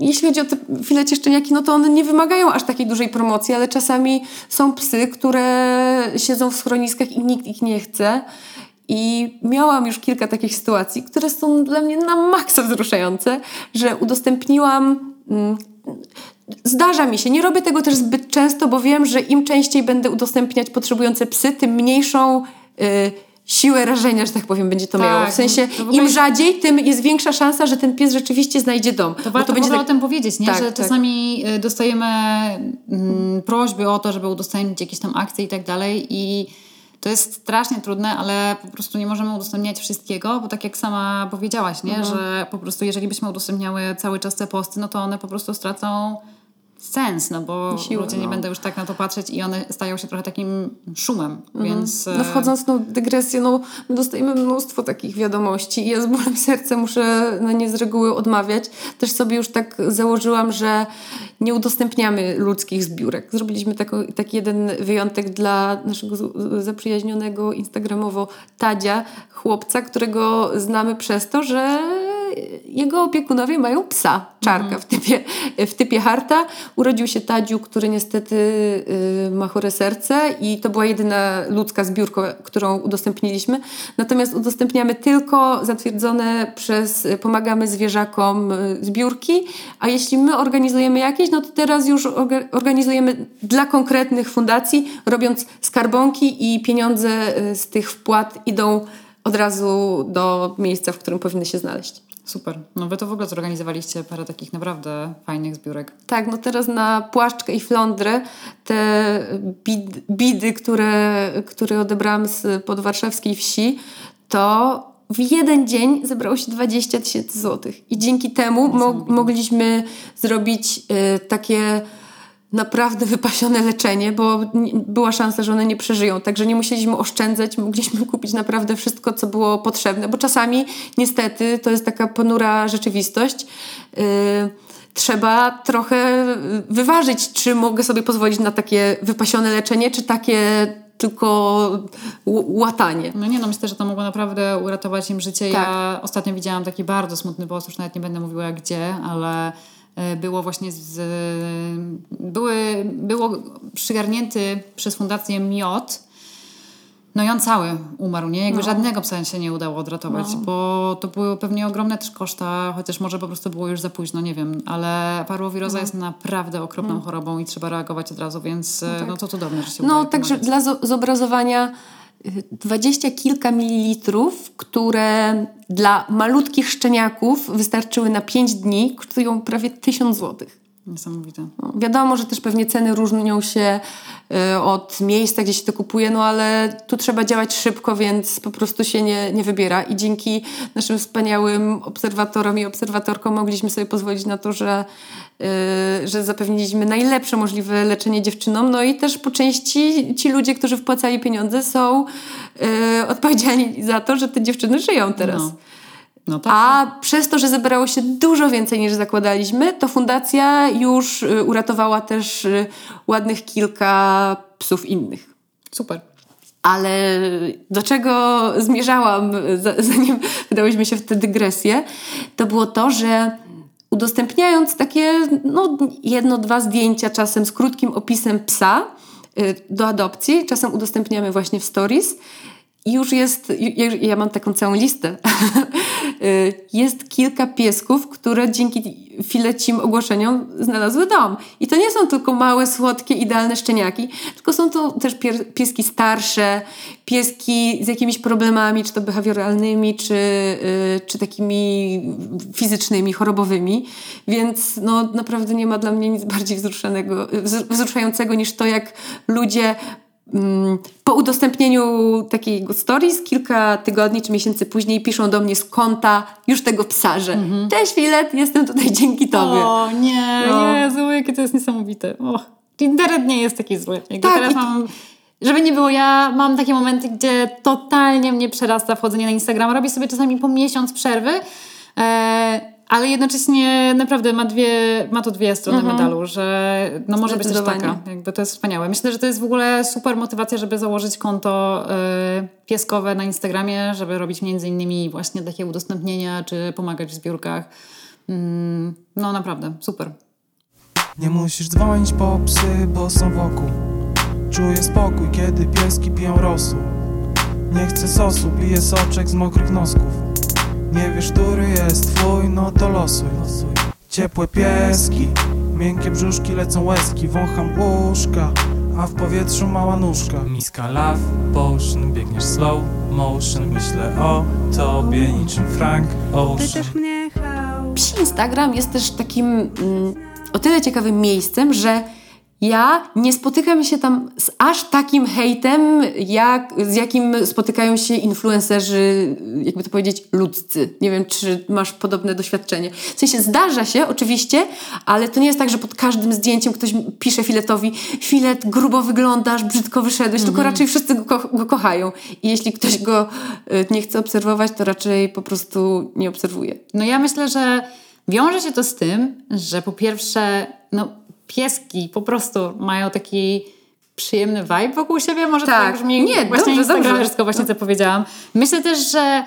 Jeśli chodzi o te filecie szczeniaki, no to one nie wymagają aż takiej dużej promocji, ale czasami są psy, które siedzą w schroniskach i nikt ich nie chce. I miałam już kilka takich sytuacji, które są dla mnie na maksa wzruszające, że udostępniłam. Mm, Zdarza mi się, nie robię tego też zbyt często, bo wiem, że im częściej będę udostępniać potrzebujące psy, tym mniejszą y, siłę rażenia, że tak powiem, będzie to Tak, miało. W sensie to w ogóle im rzadziej, tym jest większa szansa, że ten pies rzeczywiście znajdzie dom. To warto będzie w ogóle tak- o tym powiedzieć, nie? Tak, że tak. czasami y, dostajemy mm, prośby o to, żeby udostępnić jakieś tam akcje i tak dalej i to jest strasznie trudne, ale po prostu nie możemy udostępniać wszystkiego, bo tak jak sama powiedziałaś, nie? Mhm. że po prostu jeżeli byśmy udostępniały cały czas te posty, no to one po prostu stracą sens, no bo Siłę, ludzie nie no. będą już tak na to patrzeć i one stają się trochę takim szumem, więc... No wchodząc w tą dygresję, no my dostajemy mnóstwo takich wiadomości i ja z bólem serca muszę na nie z reguły odmawiać. Też sobie już tak założyłam, że nie udostępniamy ludzkich zbiórek. Zrobiliśmy tako, taki jeden wyjątek dla naszego zaprzyjaźnionego instagramowo Tadzia, chłopca, którego znamy przez to, że jego opiekunowie mają psa, czarka w, typie, w typie harta. Urodził się Tadziu, który niestety y, ma chore serce i to była jedyna ludzka zbiórka, którą udostępniliśmy. Natomiast udostępniamy tylko zatwierdzone przez Pomagamy Zwierzakom y, zbiórki, a jeśli my organizujemy jakieś, no to teraz już orga- organizujemy dla konkretnych fundacji, robiąc skarbonki i pieniądze y, z tych wpłat idą od razu do miejsca, w którym powinny się znaleźć. Super. No wy to w ogóle zorganizowaliście parę takich naprawdę fajnych zbiórek. Tak, no teraz na płaszczkę i flądrę te bid, bidy, które, które odebrałam z podwarszawskiej wsi, to w jeden dzień zebrało się 20 tysięcy złotych. I dzięki temu mo- mogliśmy zrobić y, takie naprawdę wypasione leczenie, bo była szansa, że one nie przeżyją. Także nie musieliśmy oszczędzać, mogliśmy kupić naprawdę wszystko, co było potrzebne, bo czasami niestety to jest taka ponura rzeczywistość. Yy, trzeba trochę wyważyć, czy mogę sobie pozwolić na takie wypasione leczenie, czy takie tylko łatanie. No nie, no myślę, że to mogło naprawdę uratować im życie. Tak. Ja ostatnio widziałam taki bardzo smutny post, już nawet nie będę mówiła gdzie, ale było właśnie z... Były, było przygarnięty przez fundację miod, no i on cały umarł, nie? Jakby żadnego psa się nie udało odratować, bo to były pewnie ogromne też koszta, chociaż może po prostu było już za późno, nie wiem, ale parłowiroza jest naprawdę okropną chorobą i trzeba reagować od razu, więc no, no to cudowne, że się No, także dla zo- zobrazowania y, dwadzieścia kilka mililitrów, które dla malutkich szczeniaków wystarczyły na 5 dni, kosztują prawie 1000 złotych. Niesamowite. No, Wiadomo, że też pewnie ceny różnią się y, od miejsca, gdzie się to kupuje, no ale tu trzeba działać szybko, więc po prostu się nie, nie wybiera. I dzięki naszym wspaniałym obserwatorom i obserwatorkom mogliśmy sobie pozwolić na to, że, y, że zapewniliśmy najlepsze możliwe leczenie dziewczynom. No i też po części ci ludzie, którzy wpłacali pieniądze, są y, odpowiedzialni za to, że te dziewczyny żyją teraz. No. No tak. A przez to, że zebrało się dużo więcej niż zakładaliśmy, to fundacja już y, uratowała też y, ładnych kilka psów innych. Super. Ale do czego zmierzałam, za- zanim wydałyśmy się w tę dygresję, to było to, że udostępniając takie no, jedno, dwa zdjęcia czasem z krótkim opisem psa y, do adopcji, czasem udostępniamy właśnie w stories, i już jest, ja, mam taką całą listę, Y, jest kilka piesków, które dzięki filecim ogłoszeniom znalazły dom. I to nie są tylko małe, słodkie, idealne szczeniaki, tylko są to też pieski starsze, pieski z jakimiś problemami, czy to behawioralnymi, czy, y, czy takimi fizycznymi, chorobowymi. Więc no, naprawdę nie ma dla mnie nic bardziej wzruszającego niż to, jak ludzie po udostępnieniu takiego stories kilka tygodni czy miesięcy później piszą do mnie z konta już tego psa, że też Filet, jestem tutaj dzięki tobie. O nie, No. Jezu, jakie to jest niesamowite. O, internet nie jest taki zły. Jakby Tak, teraz mam... Żeby nie było, ja mam takie momenty, gdzie totalnie mnie przerasta wchodzenie na Instagram. Robię sobie czasami po miesiąc przerwy, e, ale jednocześnie naprawdę ma, dwie, ma to dwie strony medalu, że no może być też Mhm. Taka. Jakby to jest wspaniałe. Myślę, że to jest w ogóle super motywacja, żeby założyć konto e, pieskowe na Instagramie, żeby robić między innymi właśnie takie udostępnienia, czy pomagać w zbiórkach. Mm, no naprawdę, super. Nie musisz dzwonić po psy, bo są wokół Czuję spokój, kiedy pieski piją rosół Nie chcę sosu, piję soczek z mokrych nosków Nie wiesz, który jest twój, no to losuj. Ciepłe pieski, miękkie brzuszki lecą łezki Wącham łóżka, a w powietrzu mała nóżka. Miska love potion, biegniesz slow motion Myślę o tobie niczym Frank Ocean. Psi Instagram jest też takim mm, o tyle ciekawym miejscem, że ja nie spotykam się tam z aż takim hejtem, jak, z jakim spotykają się influencerzy, jakby to powiedzieć, ludzcy. Nie wiem, czy masz podobne doświadczenie. W sensie zdarza się oczywiście, ale to nie jest tak, że pod każdym zdjęciem ktoś pisze filetowi filet, grubo wyglądasz, brzydko wyszedłeś, tylko raczej wszyscy go, ko- go kochają. I jeśli ktoś go y, nie chce obserwować, to raczej po prostu nie obserwuje. No ja myślę, że wiąże się to z tym, że po pierwsze, no pieski po prostu mają taki przyjemny vibe wokół siebie, może Tak. tak brzmi Nie, właśnie dobrze, dobrze. właśnie co powiedziałam. Myślę też, że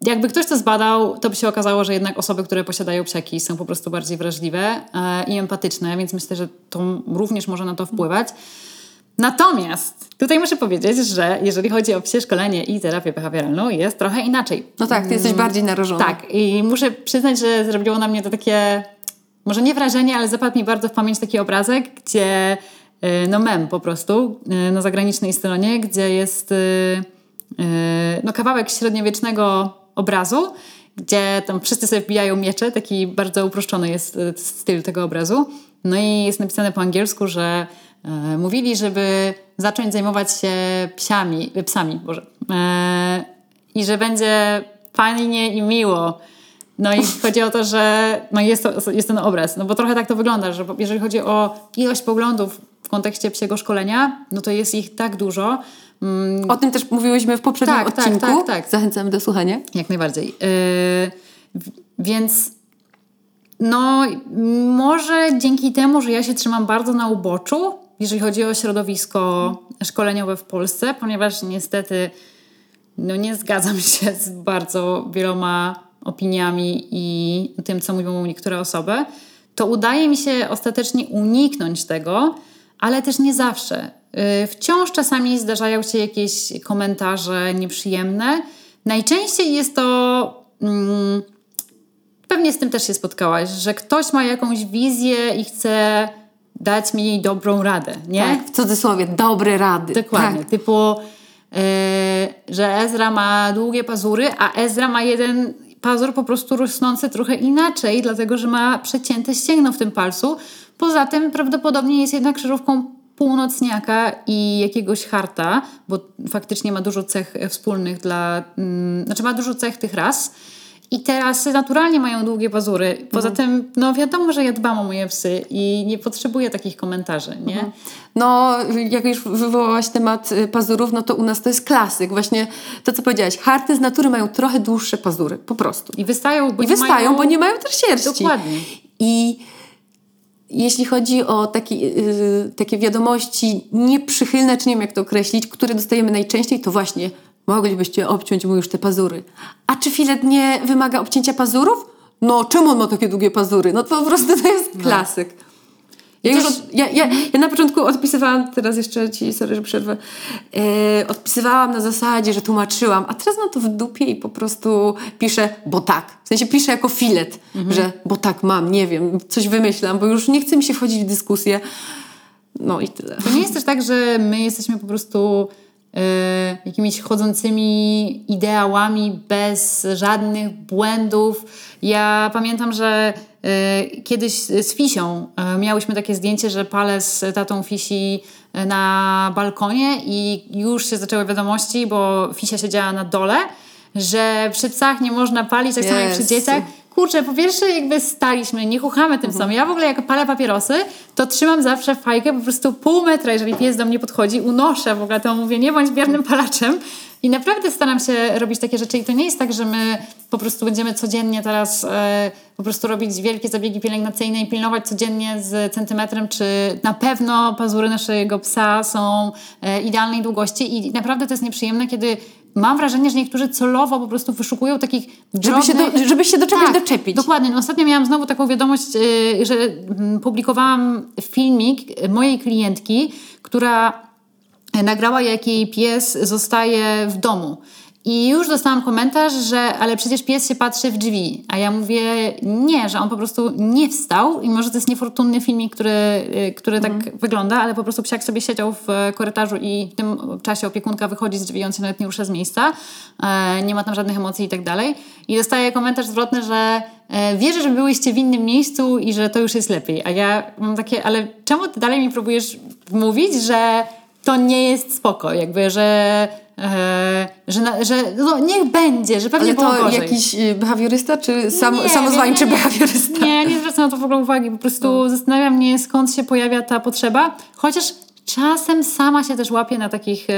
jakby ktoś to zbadał, to by się okazało, że jednak osoby, które posiadają psiaki są po prostu bardziej wrażliwe e, i empatyczne, więc myślę, że to również może na to wpływać. Natomiast tutaj muszę powiedzieć, że jeżeli chodzi o psie szkolenie i terapię behawioralną, jest trochę inaczej. No tak, ty jesteś bardziej narażona. Tak, i muszę przyznać, że zrobiło na mnie to takie, może nie wrażenie, ale zapadł mi bardzo w pamięć taki obrazek, gdzie, y, no mem po prostu, y, na zagranicznej stronie, gdzie jest y, no kawałek średniowiecznego obrazu, gdzie tam wszyscy sobie wbijają miecze, taki bardzo uproszczony jest styl tego obrazu. No i jest napisane po angielsku, że mówili, żeby zacząć zajmować się psiami, psami, Boże, i że będzie fajnie i miło. No i chodzi o to, że no jest, to, jest ten obraz, no bo trochę tak to wygląda, że jeżeli chodzi o ilość poglądów w kontekście psiego szkolenia, no to jest ich tak dużo, mm, O tym też mówiłyśmy w poprzednim Tak, tak, odcinku. tak, tak. Zachęcamy do słuchania. Jak najbardziej. Yy, więc no, może dzięki temu, że ja się trzymam bardzo na uboczu, jeżeli chodzi o środowisko szkoleniowe w Polsce, ponieważ niestety no, nie zgadzam się z bardzo wieloma opiniami i tym, co mówią niektóre osoby, to udaje mi się ostatecznie uniknąć tego, ale też nie zawsze. Yy, Wciąż czasami zdarzają się jakieś komentarze nieprzyjemne. Najczęściej jest to. Mm, pewnie z tym też się spotkałaś, że ktoś ma jakąś wizję i chce dać mi dobrą radę, nie? Tak, w cudzysłowie, dobre rady. Dokładnie. Tak. Typu, yy, że Ezra ma długie pazury, a Ezra ma jeden pazur po prostu rosnący trochę inaczej, dlatego że ma przecięte ścięgno w tym palcu. Poza tym prawdopodobnie jest jednak krzyżówką północniaka i jakiegoś harta, bo faktycznie ma dużo cech wspólnych dla, mm, znaczy ma dużo cech tych ras. I te rasy naturalnie mają długie pazury. Poza tym, no wiadomo, że ja dbam o moje psy i nie potrzebuję takich komentarzy, nie? No, jak już wywołałaś temat y, pazurów, no to u nas to jest klasyk. Właśnie to, co powiedziałaś. Harty z natury mają trochę dłuższe pazury, po prostu. I wystają, bo I nie wystają, mają... bo nie mają też sierści. Dokładnie. I jeśli chodzi o taki, yy, takie wiadomości nieprzychylne, czy nie wiem jak to określić, które dostajemy najczęściej, to właśnie moglibyście obciąć mu już te pazury. A czy filet nie wymaga obcięcia pazurów? No, czemu on ma takie długie pazury? No to po prostu to jest klasyk. Ja, już od, ja, ja, ja na początku odpisywałam, teraz jeszcze ci, sorry, że przerwę, e, odpisywałam na zasadzie, że tłumaczyłam, a teraz mam to w dupie i po prostu piszę, bo tak. W sensie piszę jako filet, że bo tak mam, nie wiem, coś wymyślam, bo już nie chce mi się wchodzić w dyskusję. No i tyle. To nie jest też tak, że my jesteśmy po prostu jakimiś chodzącymi ideałami bez żadnych błędów. Ja pamiętam, że e, kiedyś z Fisią e, miałyśmy takie zdjęcie, że palę z tatą Fisi na balkonie i już się zaczęły wiadomości, bo Fisia siedziała na dole, że przy psach nie można palić, tak samo jak przy dzieciach. Kurczę, po pierwsze jakby staliśmy, nie chuchamy tym samym. Ja w ogóle jak palę papierosy, to trzymam zawsze fajkę po prostu pół metra, jeżeli pies do mnie podchodzi, unoszę w ogóle to mówię, nie bądź biernym palaczem. I naprawdę staram się robić takie rzeczy i to nie jest tak, że my po prostu będziemy codziennie teraz e, po prostu robić wielkie zabiegi pielęgnacyjne i pilnować codziennie z centymetrem, czy na pewno pazury naszego psa są e, idealnej długości i naprawdę to jest nieprzyjemne, kiedy mam wrażenie, że niektórzy celowo po prostu wyszukują takich Żeby się, drobnych- do, żeby się do czegoś tak, doczepić. Dokładnie. No, ostatnio miałam znowu taką wiadomość, yy, że mm, publikowałam filmik mojej klientki, która nagrała, jak jej pies zostaje w domu. I już dostałam komentarz, że ale przecież pies się patrzy w drzwi. A ja mówię, nie, że on po prostu nie wstał i może to jest niefortunny filmik, który, y, który tak wygląda, ale po prostu psiak sobie siedział w e, korytarzu i w tym czasie opiekunka wychodzi z drzwi on się nawet nie rusza z miejsca. E, nie ma tam żadnych emocji i tak dalej. I dostaję komentarz zwrotny, że e, wierzę, że byłyście w innym miejscu i że to już jest lepiej. A ja mam takie, ale czemu ty dalej mi próbujesz mówić, że to nie jest spoko, jakby, że, że, na, że no, niech będzie, że pewnie Ale to gorzej. jakiś y, behawiorysta, czy sam, Nie, samozwańczy nie, nie, nie. behawiorysta? Nie, nie zwracam na to w ogóle uwagi. Po prostu No. zastanawia mnie, skąd się pojawia ta potrzeba. Chociaż czasem sama się też łapię na takich e,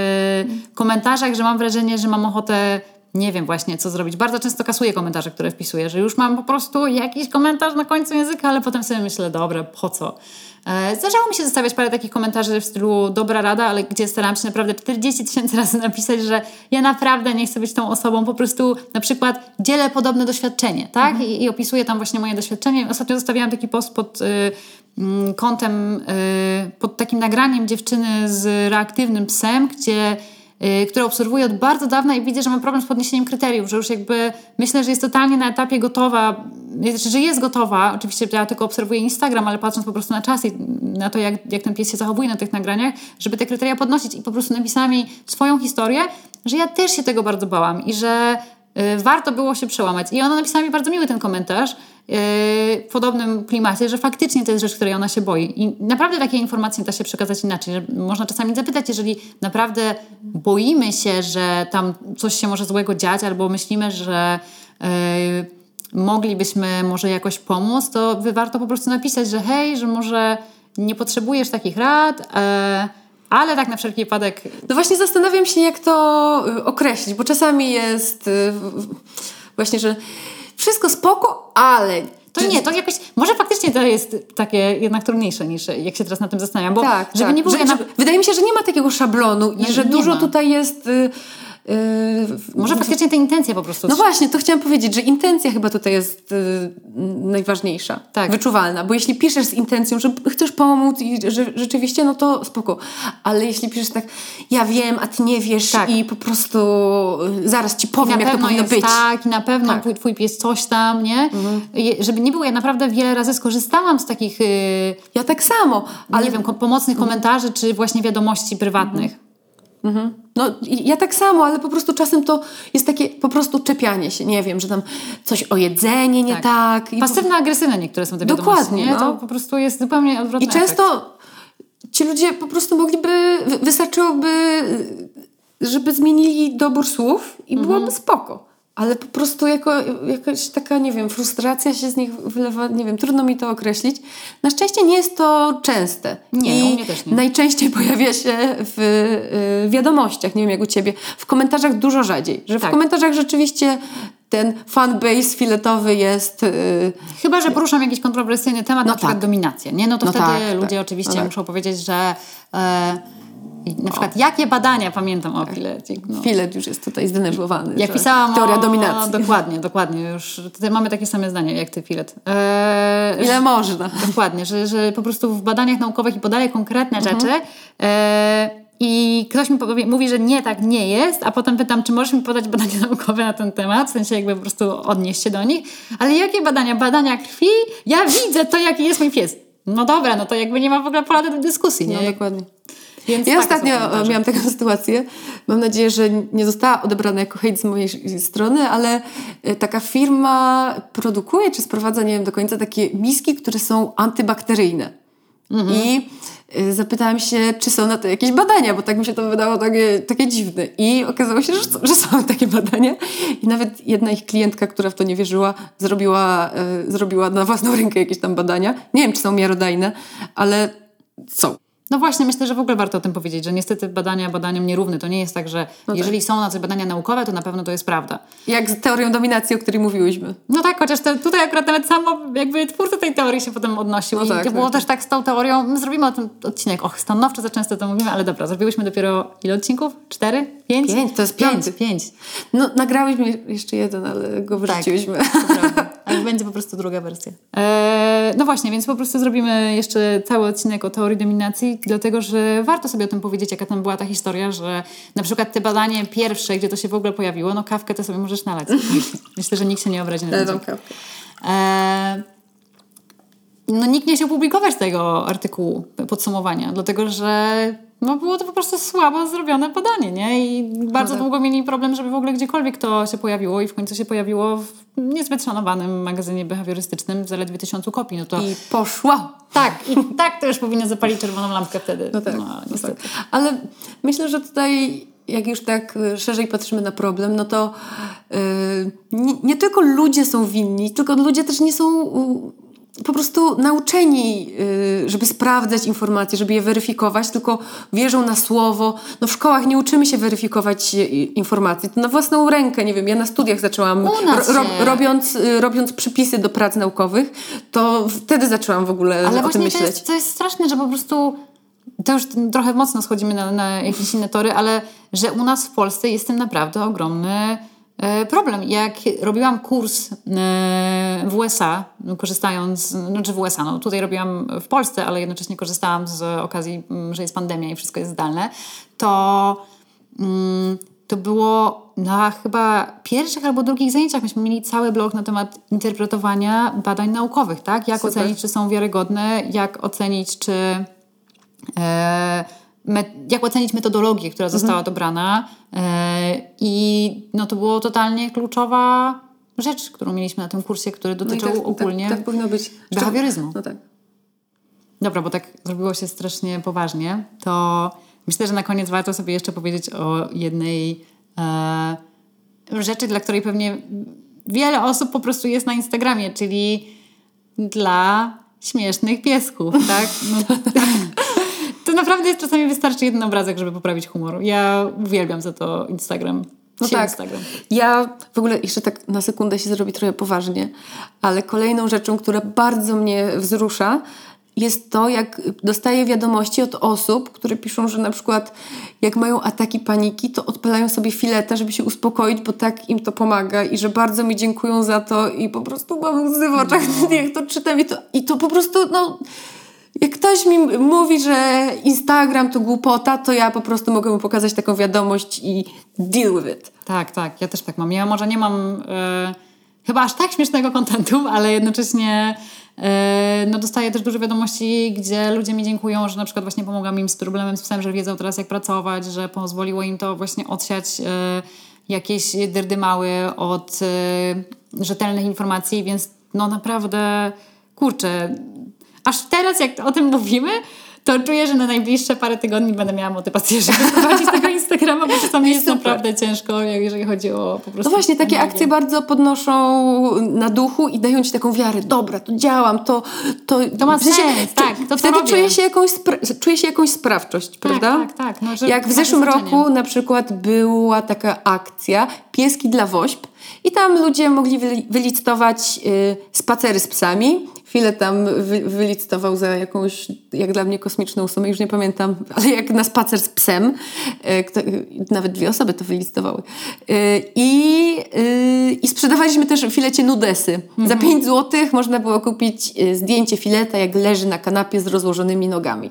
komentarzach, że mam wrażenie, że mam ochotę nie wiem właśnie, co zrobić. Bardzo często kasuję komentarze, które wpisuję, że już mam po prostu jakiś komentarz na końcu języka, ale potem sobie myślę, dobra, po co? E, Zdarzało mi się zostawiać parę takich komentarzy w stylu dobra rada, ale gdzie starałam się naprawdę 40 tysięcy razy napisać, że ja naprawdę nie chcę być tą osobą, po prostu na przykład dzielę podobne doświadczenie, tak? I, I opisuję tam właśnie moje doświadczenie. Ostatnio zostawiałam taki post pod y, mm, kątem, y, pod takim nagraniem dziewczyny z reaktywnym psem, gdzie które obserwuję od bardzo dawna i widzę, że mam problem z podniesieniem kryteriów, że już jakby myślę, że jest totalnie na etapie gotowa, znaczy, że jest gotowa, oczywiście ja tylko obserwuję Instagram, ale patrząc po prostu na czas i na to, jak, jak ten pies się zachowuje na tych nagraniach, żeby te kryteria podnosić i po prostu napisała mi swoją historię, że ja też się tego bardzo bałam i że y, warto było się przełamać. I ona napisała mi bardzo miły ten komentarz yy, w podobnym klimacie, że faktycznie to jest rzecz, której ona się boi. I naprawdę takie informacje da się przekazać inaczej. Że można czasami zapytać, jeżeli naprawdę boimy się, że tam coś się może złego dziać, albo myślimy, że yy, moglibyśmy może jakoś pomóc, to warto po prostu napisać, że hej, że może nie potrzebujesz takich rad, yy, ale tak na wszelki wypadek No właśnie zastanawiam się, jak to y, określić, bo czasami jest y, właśnie, że wszystko spoko, ale... To nie, to jakoś, może faktycznie to jest takie jednak trudniejsze niż jak się teraz na tym zastanawiam, bo tak, żeby tak. nie było... że, na- że, Wydaje mi się, że nie ma takiego szablonu i No, że dużo ma. tutaj jest... Y, y, Może faktycznie te intencje po prostu. No właśnie, to chciałam powiedzieć, że intencja chyba tutaj jest y, najważniejsza, Tak. wyczuwalna, bo jeśli piszesz z intencją, że chcesz pomóc i że rzeczywiście, no to spoko, ale jeśli piszesz tak, ja wiem, a ty nie wiesz Tak. i po prostu y, zaraz ci powiem, jak to powinno być. tak i na pewno Tak. Mhm. twój, twój pies coś tam, nie? Je, żeby nie było, ja naprawdę wiele razy skorzystałam z takich, yy, Ja tak samo, ale nie wiem, pomocnych komentarzy, czy właśnie wiadomości prywatnych. No i ja tak samo, ale po prostu czasem to jest takie po prostu czepianie się, nie wiem, że tam coś o jedzenie nie tak. I po- Pasywno-agresywne niektóre są te Dokładnie, no. To po prostu jest zupełnie odwrotny I często ci ludzie po prostu mogliby, wy- wystarczyłoby, y, żeby zmienili dobór słów i Mhm. byłoby spoko. Ale po prostu jako, jakaś taka, nie wiem, frustracja się z nich wylewa, nie wiem, trudno mi to określić. Na szczęście nie jest to częste. Nie, I też nie. najczęściej pojawia się w y, wiadomościach, nie wiem jak u ciebie, w komentarzach dużo rzadziej. Że w Tak. komentarzach rzeczywiście ten fanbase filetowy jest... y, Chyba, że poruszam jakiś kontrowersyjny temat, No na przykład tak. dominacja, nie? No to No wtedy tak, ludzie tak. oczywiście No tak. muszą powiedzieć, że i na przykład jakie badania pamiętam o Pilecie. No. Filet już jest tutaj zdenerwowany. Jak że pisałam Teoria o... dominacji. Dokładnie, dokładnie. Już tutaj mamy takie same zdania jak ty, Filet. E, Ile można. Dokładnie, że, że po prostu w badaniach naukowych i podaje konkretne rzeczy e, i ktoś mi powie, mówi, że nie, tak nie jest, a potem pytam, czy możesz mi podać badania naukowe na ten temat, w sensie jakby po prostu odnieść się do nich. Ale jakie badania? Badania krwi? Ja widzę to, jaki jest mój pies. No dobra, no to jakby nie ma w ogóle pola do dyskusji, nie? No dokładnie. Więc Ja takie ostatnio e, miałam taką sytuację. Mam nadzieję, że nie została odebrana jako hejt z mojej strony, ale e, taka firma produkuje czy sprowadza, nie wiem do końca, takie miski, które są antybakteryjne. I e, zapytałam się, czy są na to jakieś badania, bo tak mi się to wydało takie, takie dziwne. I okazało się, że, że są takie badania. I nawet jedna ich klientka, która w to nie wierzyła, zrobiła, zrobiła na własną rękę jakieś tam badania. Nie wiem, czy są miarodajne, ale są. No właśnie, myślę, że w ogóle warto o tym powiedzieć, że niestety badania badaniom nierówne. To nie jest tak, że tak. jeżeli są na coś badania naukowe, to na pewno to jest prawda. Jak z teorią dominacji, o której mówiłyśmy. No tak, chociaż te, tutaj akurat nawet samo jakby twórca tej teorii się potem odnosił. No I tak, to było tak, też tak z tą teorią. My zrobimy o tym odcinek. Och, stanowczo za często to mówimy, ale dobra, zrobiłyśmy dopiero ile odcinków? Cztery? Pięć? Pięć, to jest piąty. Pięć, pięć. No, nagrałyśmy jeszcze jeden, ale go wyrzuciłyśmy. To będzie po prostu druga wersja. Eee, no właśnie, więc po prostu zrobimy jeszcze cały odcinek o teorii dominacji, dlatego że warto sobie o tym powiedzieć, jaka tam była ta historia, że na przykład te badanie pierwsze, gdzie to się w ogóle pojawiło, no kawkę to sobie możesz nalać. Myślę, że nikt się nie obrazi na kawkę. Eee, no nikt nie chciał publikować tego artykułu, podsumowania, dlatego że no było to po prostu słabo zrobione badanie, nie? I bardzo tak. długo mieli problem, żeby w ogóle gdziekolwiek to się pojawiło i w końcu się pojawiło w niezbyt szanowanym magazynie behawiorystycznym zaledwie tysiącu kopii. No to I poszła. tak, i tak to już powinno zapalić czerwoną lampkę wtedy. No tak, no, no niestety. tak. Ale myślę, że tutaj jak już tak y, szerzej patrzymy na problem, no to y, nie, nie tylko ludzie są winni, tylko ludzie też nie są po prostu nauczeni, y, żeby sprawdzać informacje, żeby je weryfikować, tylko wierzą na słowo. No w szkołach nie uczymy się weryfikować y, informacji. To na własną rękę, nie wiem, ja na studiach zaczęłam, ro, robiąc, y, robiąc przypisy do prac naukowych, to wtedy zaczęłam w ogóle Ale o tym to myśleć. jest, to jest straszne, że po prostu to już trochę mocno schodzimy na, na jakieś inne tory, ale że u nas w Polsce jest tym naprawdę ogromny problem. Jak robiłam kurs e, w USA, korzystając, znaczy w USA, no tutaj robiłam w Polsce, ale jednocześnie korzystałam z okazji, m, że jest pandemia i wszystko jest zdalne, to mm, to było na chyba pierwszych albo drugich zajęciach. Myśmy mieli cały blok na temat interpretowania badań naukowych, tak? Jak Super. ocenić, czy są wiarygodne, jak ocenić, czy e, jak ocenić metodologię, która została dobrana. E, I no, to było totalnie kluczowa rzecz, którą mieliśmy na tym kursie, który No dotyczył ogólnie Tak, tak powinno być. behawioryzmu. No tak. Dobra, bo tak zrobiło się strasznie poważnie, to myślę, że na koniec warto sobie jeszcze powiedzieć o jednej e, rzeczy, dla której pewnie wiele osób po prostu jest na Instagramie, czyli dla śmiesznych piesków, tak? No, to naprawdę jest czasami wystarczy jeden obrazek, żeby poprawić humor. Ja uwielbiam za to Instagram. No tak. Instagram. Ja w ogóle jeszcze tak na sekundę się zrobi trochę poważnie, ale kolejną rzeczą, która bardzo mnie wzrusza, jest to, jak dostaję wiadomości od osób, które piszą, że na przykład jak mają ataki paniki, to odpalają sobie fileta, żeby się uspokoić, bo tak im to pomaga i że bardzo mi dziękują za to i po prostu mam łzy w oczach, jak to czytam i to, i to po prostu, no... Jak ktoś mi mówi, że Instagram to głupota, to ja po prostu mogę mu pokazać taką wiadomość i deal with it. Tak, tak, ja też tak mam. Ja może nie mam e, chyba aż tak śmiesznego kontentu, ale jednocześnie E, No dostaję też dużo wiadomości, gdzie ludzie mi dziękują, że na przykład właśnie pomogłam im z problemem z psem, że wiedzą teraz jak pracować, że pozwoliło im to właśnie odsiać e, jakieś dyrdymały od rzetelnych informacji, więc no naprawdę, kurczę, aż teraz jak o tym mówimy, to czuję, że na najbliższe parę tygodni będę miała motywację, żeby prowadzić tego Instagrama, bo czasami jest Super. naprawdę ciężko, jeżeli chodzi o po prostu... No właśnie, takie energię. akcje bardzo podnoszą na duchu i dają ci taką wiarę. Dobra, to działam, to... To, To ma w sensie, sens, tak, to Wtedy robię. czuję się, jakąś spra- czuję się jakąś sprawczość, prawda? tak, tak, no, że Jak w zeszłym roku na przykład była taka akcja Pieski dla Wośp i tam ludzie mogli wyli- wylicytować y, spacery z psami. Chwilę tam wy, wylicytował za jakąś, jak dla mnie, kosmiczną sumę, już nie pamiętam, ale jak na spacer z psem. Y, y, nawet dwie osoby to wylicytowały. I, I sprzedawaliśmy też w filecie nudesy. Za 5 zł można było kupić zdjęcie fileta, jak leży na kanapie z rozłożonymi nogami.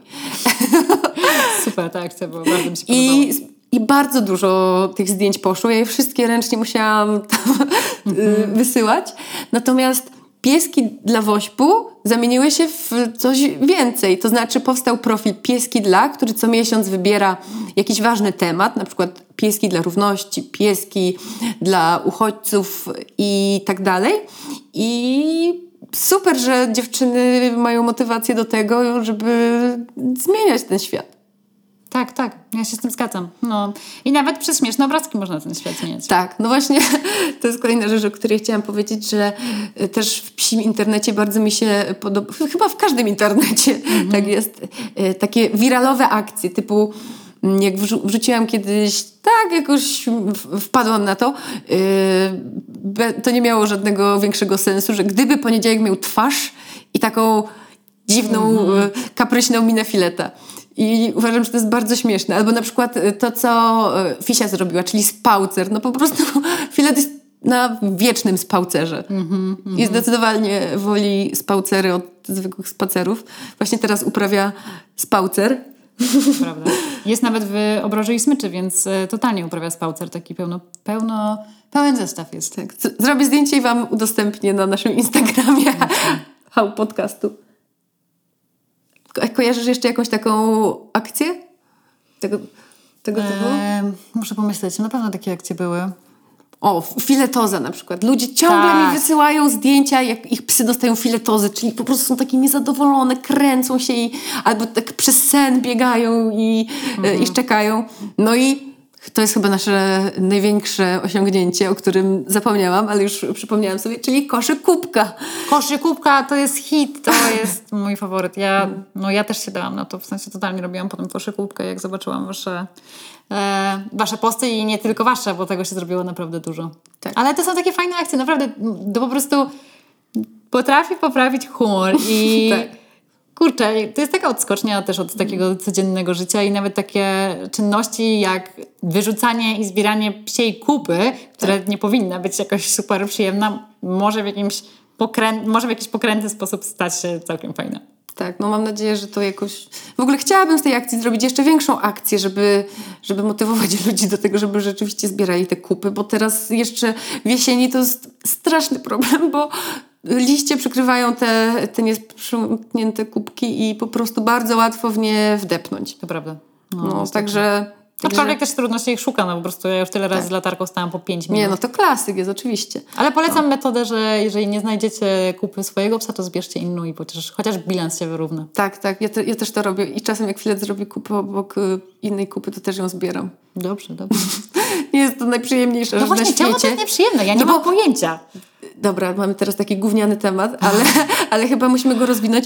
Super, ta akcja była, bardzo mi się podobała. I, I bardzo dużo tych zdjęć poszło. Ja je wszystkie ręcznie musiałam tam, y, wysyłać. Natomiast pieski dla Wośpu zamieniły się w coś więcej. To znaczy powstał profil Pieski dla, który co miesiąc wybiera jakiś ważny temat, na przykład pieski dla równości, pieski dla uchodźców i tak dalej. I super, że dziewczyny mają motywację do tego, żeby zmieniać ten świat. Tak, tak, ja się z tym zgadzam. No. I nawet przez śmieszne obrazki można ten świat zmieniać. Tak, no właśnie to jest kolejna rzecz, o której chciałam powiedzieć, że y, też w psim internecie bardzo mi się podoba, chyba w każdym internecie tak jest, y, takie wiralowe akcje typu mm, jak wrzu- wrzuciłam kiedyś, tak jakoś wpadłam na to, y, to nie miało żadnego większego sensu, że gdyby poniedziałek miał twarz i taką dziwną, y, kapryśną minę fileta. I uważam, że to jest bardzo śmieszne. Albo na przykład y, to, co y, Fisia zrobiła, czyli spałcer. No po prostu filet jest na wiecznym spałcerze. I zdecydowanie woli spałcery od zwykłych spacerów. Właśnie teraz uprawia spałcer. Prawda? Jest nawet w obroży i smyczy, więc e, totalnie uprawia spałcer, taki pełno, pełno, pełen zestaw jest. Tak. Zrobię zdjęcie i wam udostępnię na naszym Instagramie Hał Podcastu. Ko- Kojarzysz jeszcze jakąś taką akcję? Tego, tego typu? Muszę pomyśleć, na pewno takie akcje były. O, filetoza na przykład. Ludzie ciągle Tak. mi wysyłają zdjęcia, jak ich psy dostają filetozy, czyli po prostu są takie niezadowolone, kręcą się i albo tak przez sen biegają i, e, i szczekają. No i to jest chyba nasze największe osiągnięcie, o którym zapomniałam, ale już przypomniałam sobie, czyli koszyk kubka. Koszykówka to jest hit, to jest mój faworyt. Ja, no, ja też się dałam na to, w sensie totalnie robiłam potem koszykówkę, jak zobaczyłam wasze, e, wasze posty i nie tylko wasze, bo tego się zrobiło naprawdę dużo. Tak. Ale to są takie fajne akcje, naprawdę to po prostu potrafi poprawić humor i Tak. Kurczę, to jest taka odskocznia też od takiego codziennego życia i nawet takie czynności jak wyrzucanie i zbieranie psiej kupy, które nie powinna być jakoś super przyjemna, może w jakimś pokrę- może w jakiś pokrętny sposób stać się całkiem fajna. Tak, no mam nadzieję, że to jakoś... W ogóle chciałabym z tej akcji zrobić jeszcze większą akcję, żeby, żeby motywować ludzi do tego, żeby rzeczywiście zbierali te kupy, bo teraz jeszcze w jesieni to jest straszny problem, bo liście przykrywają te, te niesprzątnięte kubki i po prostu bardzo łatwo w nie wdepnąć. To prawda. No, niestety. także... Aczkolwiek też trudno się ich szuka, no po prostu ja już tyle razy z latarką stałam po 5 minut. Nie, no to klasyk jest oczywiście. Ale polecam metodę, że jeżeli nie znajdziecie kupy swojego psa, to zbierzcie inną i chociaż, chociaż bilans się wyrówna. Tak, tak, ja, te, ja też to robię i czasem jak chwilę zrobię kupę obok y, innej kupy, to też ją zbieram. Dobrze, dobrze. Nie jest to najprzyjemniejsza No rzecz na właśnie, czemu to świecie. jest nieprzyjemne? Ja nie No mam pojęcia. Dobra, mamy teraz taki gówniany temat, ale, ale chyba musimy go rozwinąć.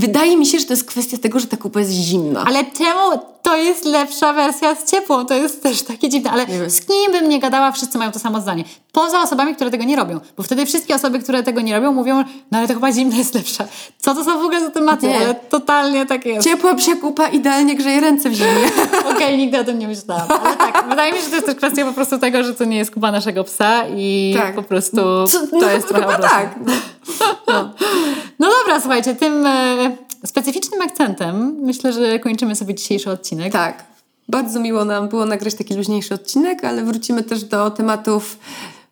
Wydaje mi się, że to jest kwestia tego, że ta kupa jest zimna. Ale czemu to jest lepsza wersja z ciepłą? To jest też takie dziwne. Ale Nie z kim bym nie gadała, wszyscy mają to samo zdanie. Poza osobami, które tego nie robią. Bo wtedy wszystkie osoby, które tego nie robią, mówią, no ale to chyba zimna jest lepsza. Co to są w ogóle za tematy? Nie. Ale totalnie tak jest. Ciepła psia kupa idealnie grzeje ręce w zimie. Okej, nigdy o tym nie myślałam. Ale tak, wydaje mi się, że to jest też kwestia po prostu tego, że to nie jest kupa naszego psa i Tak. po prostu Co- to no, jest trochę chyba tak. No. Dobra, słuchajcie, tym e, specyficznym akcentem myślę, że kończymy sobie dzisiejszy odcinek. tak. Bardzo miło nam było nagrać taki luźniejszy odcinek, ale wrócimy też do tematów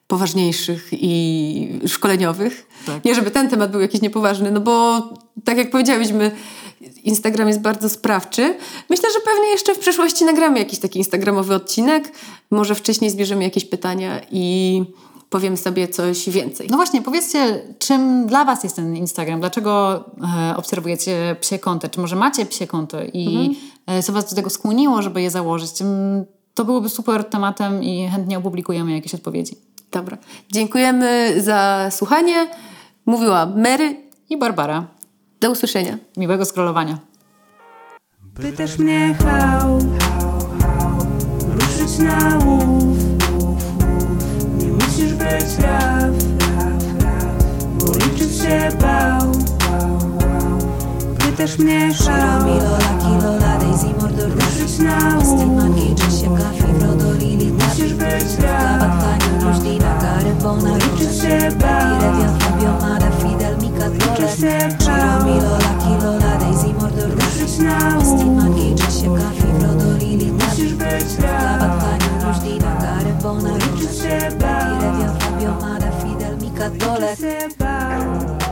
poważniejszych i szkoleniowych. Tak. Nie, żeby ten temat był jakiś niepoważny, no bo tak jak powiedziałyśmy, Instagram jest bardzo sprawczy. Myślę, że pewnie jeszcze w przyszłości nagramy jakiś taki instagramowy odcinek. Może wcześniej zbierzemy jakieś pytania i powiem sobie coś więcej. No właśnie, powiedzcie, czym dla Was jest ten Instagram? Dlaczego e, obserwujecie psie konto? Czy może macie psie konto i e, co Was do tego skłoniło, żeby je założyć? To byłoby super tematem i chętnie opublikujemy jakieś odpowiedzi. Dobra. Dziękujemy za słuchanie. Mówiła Mary. I Barbara, Do usłyszenia. miłego scrollowania. Pytasz mnie how, ruszyć na łów musisz być raf, bo liczyć się bał Pytasz mnie how, Milola, Kilola, Daisy, Mordor, na Austin, łów Marki, Jessica, Kafi, Frodo, Lily, Musisz być Gabat, raf, Kanion, Różdina, Gary, Bona, liczyć się Rewian, Fabio, Mada, Fidel, Mika, Dole się Shiro, Milola, Kilola, Daisy, Mordor, Ruszyć na Austin, łów Marki, Jessica, Kafi, Frodo, Lily, Musisz być Gabat, raf, Kanion, Różdina, Gary, Bona, liczyć się Rewian, Fabio, Mada, Fidel, Mika, bał